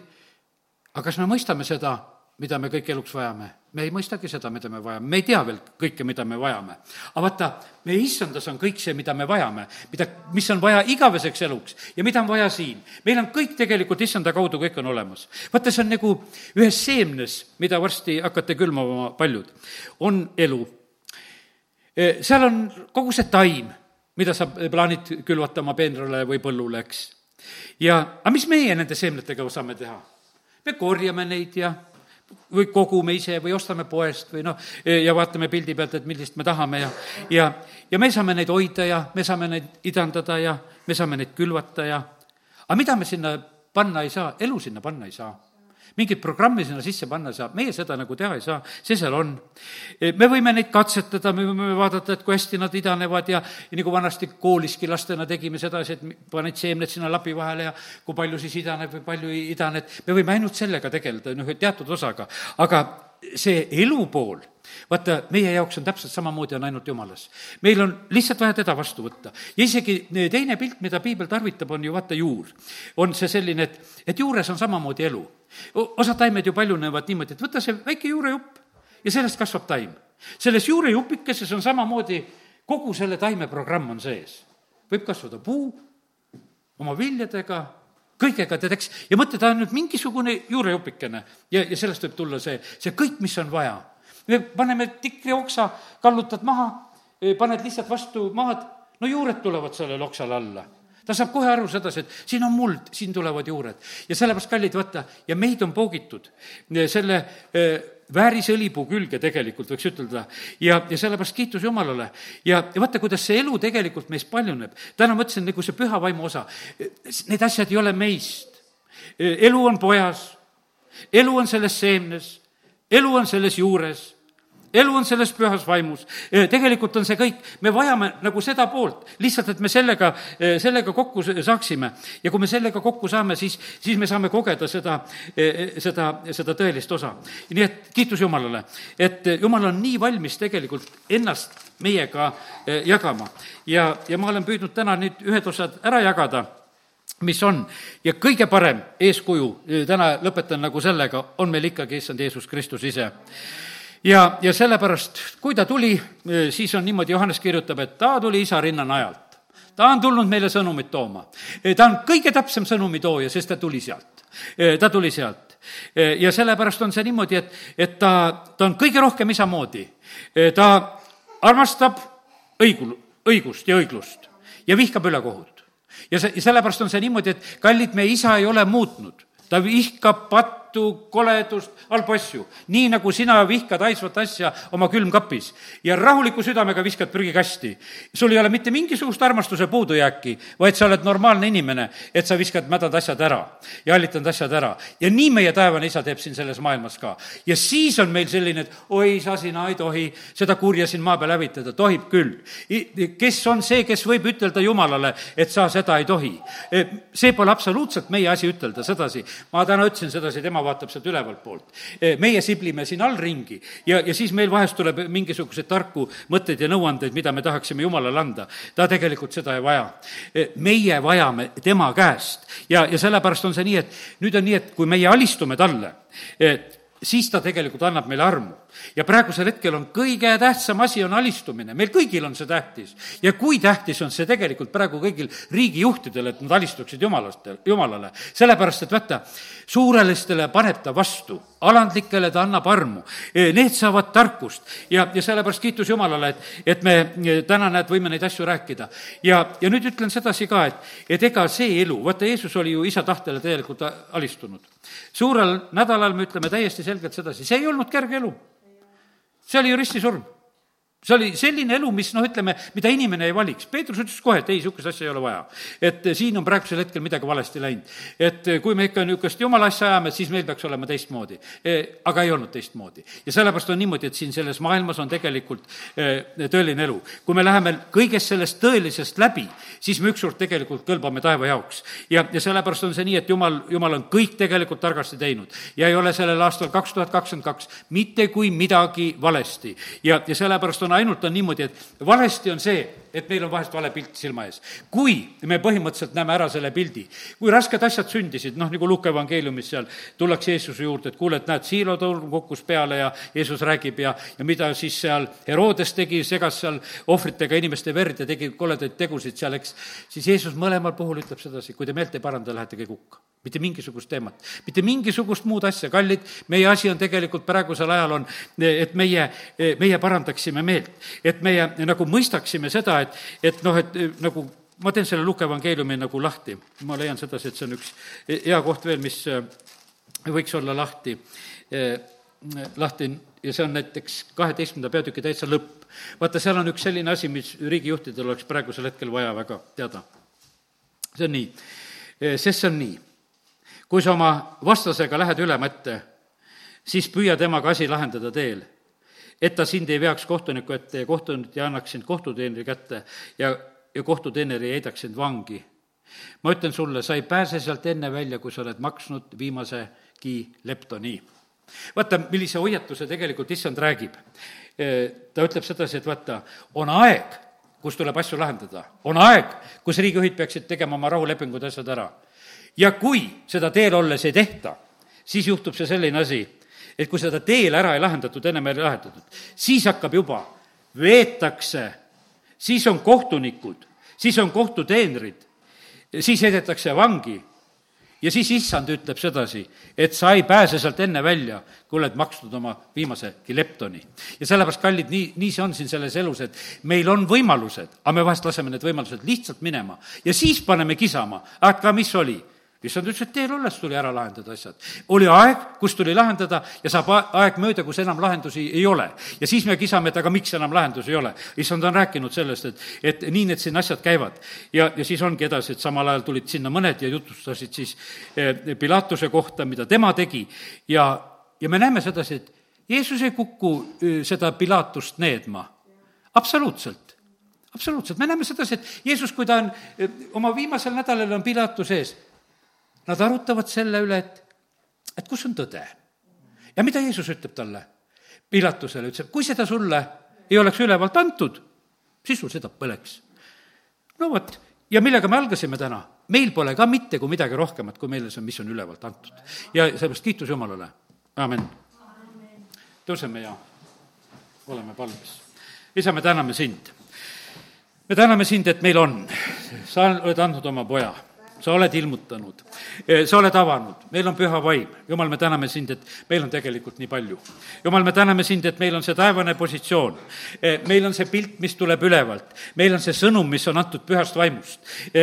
aga kas me mõistame seda, mida me kõik eluks vajame. me ei mõistagi seda, mida me vajame, me ei tea veel kõike, mida me vajame. aga vaata, meie issandas on kõik see, mida me vajame, mida, mis on vaja igaveseks eluks ja mida on vaja siin. meil on kõik tegelikult issanda kaudu, kõik on olemas. vaata, see on nagu ühes seemnes, mida varsti hakkate külmama paljud, on elu. E, seal on kogu see taim, mida sa plaanid külvata oma peenrale või põllule, eks. ja, aga mis meie nende seemnetega saame teha? me korjame neid ja või kogume ise või ostame poest või noh, ja vaatame pildi pealt, et millist me tahame ja, ja, ja me saame neid hoida ja me saame neid idandada ja me saame neid külvata ja aga mida me sinna panna ei saa, elu sinna panna ei saa mingit programmi sinna sisse panna ei saa, meie seda nagu teha ei saa, see seal on. me võime neid katsetada, me võime vaadata, et kui hästi nad idanevad ja, ja nagu vanasti kooliski lastena tegime sedasi, et paned seemned sinna lapi vahele ja kui palju siis idaneb või palju ei idane, et me võime ainult sellega tegeleda, noh, teatud osaga, aga see elu pool vaata, meie jaoks on täpselt samamoodi, on ainult jumalas. meil on lihtsalt vaja teda vastu võtta. ja isegi teine pilt, mida piibel tarvitab, on ju vaata juur. on see selline, et, et juures on samamoodi elu. osad taimed ju paljunevad niimoodi, et võta see väike juurejupp ja sellest kasvab taim. selles juurejupikeses on samamoodi kogu selle taime programm on sees. võib kasvada puu oma viljadega, kõigega, tead, eks, ja mõtle, ta on nüüd mingisugune juurejupikene ja, ja sellest võib tulla see, see kõik, mis on vaja. Me paneme tikri oksa, kallutad maha, paned lihtsalt vastu maad, no juured tulevad sellele oksale alla. Ta saab kohe aru sedasi, et siin on muld, siin tulevad juured. ja sellepärast, kallid, vaata, ja meid on poogitud. Selle väärise õlipuu külge tegelikult, võiks ütelda. ja, ja sellepärast kiitus Jumalale. ja, ja vaata, kuidas see elu tegelikult meis paljuneb. täna mõtlesin, nagu see püha vaimu osa, need asjad ei ole meist. elu on pojas, elu on selles seemnes, elu on selles juures elu on selles pühas vaimus. tegelikult on see kõik, me vajame nagu seda poolt, lihtsalt et me sellega, sellega kokku saaksime. ja kui me sellega kokku saame, siis, siis me saame kogeda seda, seda, seda tõelist osa. nii et kiitus Jumalale, et Jumal on nii valmis tegelikult ennast meiega jagama. ja, ja ma olen püüdnud täna nüüd ühed osad ära jagada mis on ja kõige parem eeskuju, täna lõpetan nagu sellega, on meil ikkagi issand Jeesus Kristus ise ja, ja sellepärast, kui ta tuli, eh, siis on niimoodi, Johannes kirjutab, et ta tuli isa rinnanajalt. ta on tulnud meile sõnumit tooma. Eh, ta on kõige täpsem sõnumitooja, sest ta tuli sealt. Eh, ta tuli sealt. ja sellepärast on see niimoodi, et, et ta, ta on kõige rohkem isa moodi. ta armastab õigul, õigust ja õiglust ja vihkab ülekohut. ja see, sellepärast on see niimoodi, et kallid, meie isa ei ole muutnud ta vihkab pat-, pattu, koledust, halbu asju. nii nagu sina vihkad haisvat asja oma külmkapis ja rahuliku südamega viskad prügikasti. sul ei ole mitte mingisugust armastuse puudujääki, vaid sa oled normaalne inimene, et sa viskad mädad asjad ära ja hallitanud asjad ära. ja nii meie taevane isa teeb siin selles maailmas ka. ja siis on meil selline, et oi, sa sina ei tohi seda kurja siin maa peal hävitada, tohib küll. kes on see, kes võib ütelda Jumalale, et sa seda ei tohi? E, see pole absoluutselt meie asi ütelda sedasi. ma täna ütlesin sedasi, tema vaatab sealt ülevalt poolt. E, meie siblime siin all ringi ja, ja siis meil vahest tuleb mingisuguseid tarku mõtteid ja nõuandeid, mida me tahaksime Jumalale anda. ta tegelikult seda ei vaja. E, meie vajame tema käest ja, ja sellepärast on see nii, et nüüd on nii, et kui meie alistume talle, et siis ta tegelikult annab meile armu. Ja praegusel hetkel on kõige tähtsam asi, on alistumine, meil kõigil on see tähtis. ja kui tähtis on see tegelikult praegu kõigil riigijuhtidel, et nad alistuksid jumalastele, jumalale. sellepärast, et vaata, suurelistele paneb ta vastu, alandlikele ta annab armu, e, need saavad tarkust ja, ja sellepärast kiitus Jumalale, et, et me e, täna, näed, võime neid asju rääkida. ja, ja nüüd ütlen sedasi ka, et, et ega see elu, vaata, Jeesus oli ju isa tahtele täielikult alistunud. suurel nädalal me ütleme täiesti selgelt sedasi, see ei olnud kerge elu. See oli ristisurm see oli selline elu, mis noh, ütleme, mida inimene ei valiks. Peetrus ütles kohe, et ei, niisugust asja ei ole vaja. et eh, siin on praegusel hetkel midagi valesti läinud. et eh, kui me ikka niisugust jumala asja ajame, siis meil peaks olema teistmoodi. Eh, aga ei olnud teistmoodi. ja sellepärast on niimoodi, et siin selles maailmas on tegelikult tõeline elu. kui me läheme kõigest sellest tõelisest läbi, siis me ükskord tegelikult kõlbame taeva jaoks. ja, ja sellepärast on see nii, et jumal, jumal on kõik tegelikult targasti teinud. ja ei ole sellel aastal kaks tuhat kakskümmend kaks mitte kui midagi valesti. ja, ja sellepärast on on ainult, on niimoodi, et valesti on see, et meil on vahest vale pilt silma ees. kui me põhimõtteliselt näeme ära selle pildi, kui rasked asjad sündisid, noh, nagu Luuke evangeeliumis seal tullakse Jeesuse juurde, et kuule, et näed, siilotorm kukkus peale ja Jeesus räägib ja, ja mida siis seal Herodes tegi, segas seal ohvritega inimeste verd ja tegi koledaid tegusid seal, eks, siis Jeesus mõlemal puhul ütleb sedasi, kui te meelt ei paranda, lähete kõik hukka mitte mingisugust teemat, mitte mingisugust muud asja, kallid, meie asi on tegelikult praegusel ajal on, et meie, meie parandaksime meelt. et meie nagu mõistaksime seda, et, et noh, et nagu ma teen selle Luke evangeeliumi nagu lahti, ma leian sedasi, et see on üks hea koht veel, mis äh, võiks olla lahti, äh, lahti. Ja see on näiteks kaheteistkümnenda peatüki täitsa lõpp. vaata, seal on üks selline asi, mis riigijuhtidel oleks praegusel hetkel vaja väga teada. see on nii, äh, sest see on nii. Kui sa oma vastasega lähed ülemätte, siis püüa temaga asi lahendada teel, et ta sind ei veaks kohtuniku ette ja kohtunik ei annaks sind kohtuteenri kätte ja, ja kohtuteener ei heidaks sind vangi. ma ütlen sulle, sa ei pääse sealt enne välja, kui sa oled maksnud viimasegi leptoni. vaata, millise hoiatuse tegelikult issand räägib. ta ütleb sedasi, et vaata, on aeg, kus tuleb asju lahendada, on aeg, kus riigijuhid peaksid tegema oma rahulepingud, asjad ära ja kui seda teel olles ei tehta, siis juhtub see selline asi, et kui seda teel ära ei lahendatud, ennem ei lahendatud, siis hakkab juba, veetakse, siis on kohtunikud, siis on kohtuteenrid, siis heidetakse vangi. Ja siis issand ütleb sedasi, et sa ei pääse sealt enne välja, kui oled maksnud oma viimasegi leptoni. ja sellepärast, kallid, nii, nii see on siin selles elus, et meil on võimalused, aga me vahest laseme need võimalused lihtsalt minema. Ja siis paneme kisama, aga mis oli issand ütles, et teel olles tuli ära lahendada asjad. oli aeg, kus tuli lahendada ja saab aeg mööda, kus enam lahendusi ei ole. ja siis me kisame, et aga miks enam lahendusi ei ole. issand on rääkinud sellest, et, et nii need siin asjad käivad. ja, ja siis ongi edasi, et samal ajal tulid sinna mõned ja jutustasid siis eh, Pilatuse kohta, mida tema tegi ja, ja me näeme sedasi, et Jeesus ei kuku eh, seda Pilatust needma. absoluutselt absoluutselt, me näeme sedasi, et Jeesus, kui ta on eh, oma viimasel nädalal on Pilatuse ees, Nad arutavad selle üle, et, et kus on tõde. ja mida Jeesus ütleb talle? Pilatusele ütles, et kui seda sulle ei oleks ülevalt antud, siis sul seda põleks. no vot, ja millega me algasime täna? meil pole ka mitte kui midagi rohkemat, kui meile see, mis on ülevalt antud. ja sellepärast kiitus Jumalale, amin. tõuseme ja oleme palves. isa, me täname sind. me täname sind, et meil on, sa oled andnud oma poja sa oled ilmutanud, sa oled avanud, meil on püha vaim. jumal, me täname sind, et meil on tegelikult nii palju. jumal, me täname sind, et meil on see taevane positsioon. meil on see pilt, mis tuleb ülevalt. meil on see sõnum, mis on antud pühast vaimust.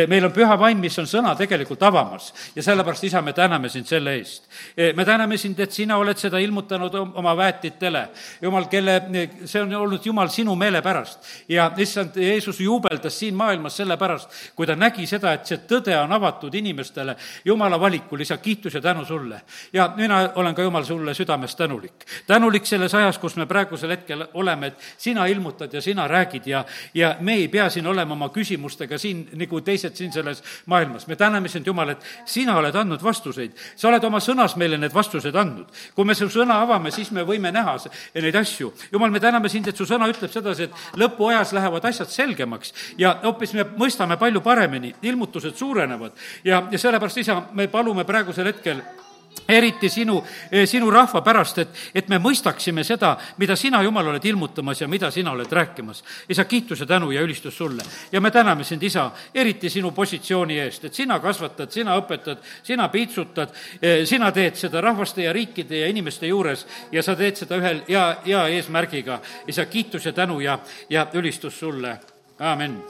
meil on püha vaim, mis on sõna tegelikult avamas ja sellepärast, isa, me täname sind selle eest. me täname sind, et sina oled seda ilmutanud oma väetitele. jumal, kelle, see on olnud, Jumal, sinu meele pärast. ja issand, Jeesus juubeldas siin maailmas sellepärast, kui ta nägi seda, et see tõde on avatud avatud inimestele jumala valikul, isa, kiitus ja tänu sulle. ja mina olen ka, jumal, sulle südamest tänulik. tänulik selles ajas, kus me praegusel hetkel oleme, et sina ilmutad ja sina räägid ja, ja me ei pea siin olema oma küsimustega siin nagu teised siin selles maailmas. me täname sind, Jumal, et sina oled andnud vastuseid. sa oled oma sõnas meile need vastused andnud. kui me su sõna avame, siis me võime näha neid asju. Jumal, me täname sind, et su sõna ütleb sedasi, et lõpuajas lähevad asjad selgemaks ja hoopis me mõistame palju paremini, ilmutused suurenevad ja, ja sellepärast, isa, me palume praegusel hetkel eriti sinu, eh, sinu rahva pärast, et, et me mõistaksime seda, mida sina, Jumal, oled ilmutamas ja mida sina oled rääkimas. isa, kiituse, tänu ja ülistus sulle. ja me täname sind, isa, eriti sinu positsiooni eest, et sina kasvatad, sina õpetad, sina piitsutad, eh, sina teed seda rahvaste ja riikide ja inimeste juures ja sa teed seda ühel hea, hea eesmärgiga. isa, kiitus ja tänu ja, ja ülistus sulle, amin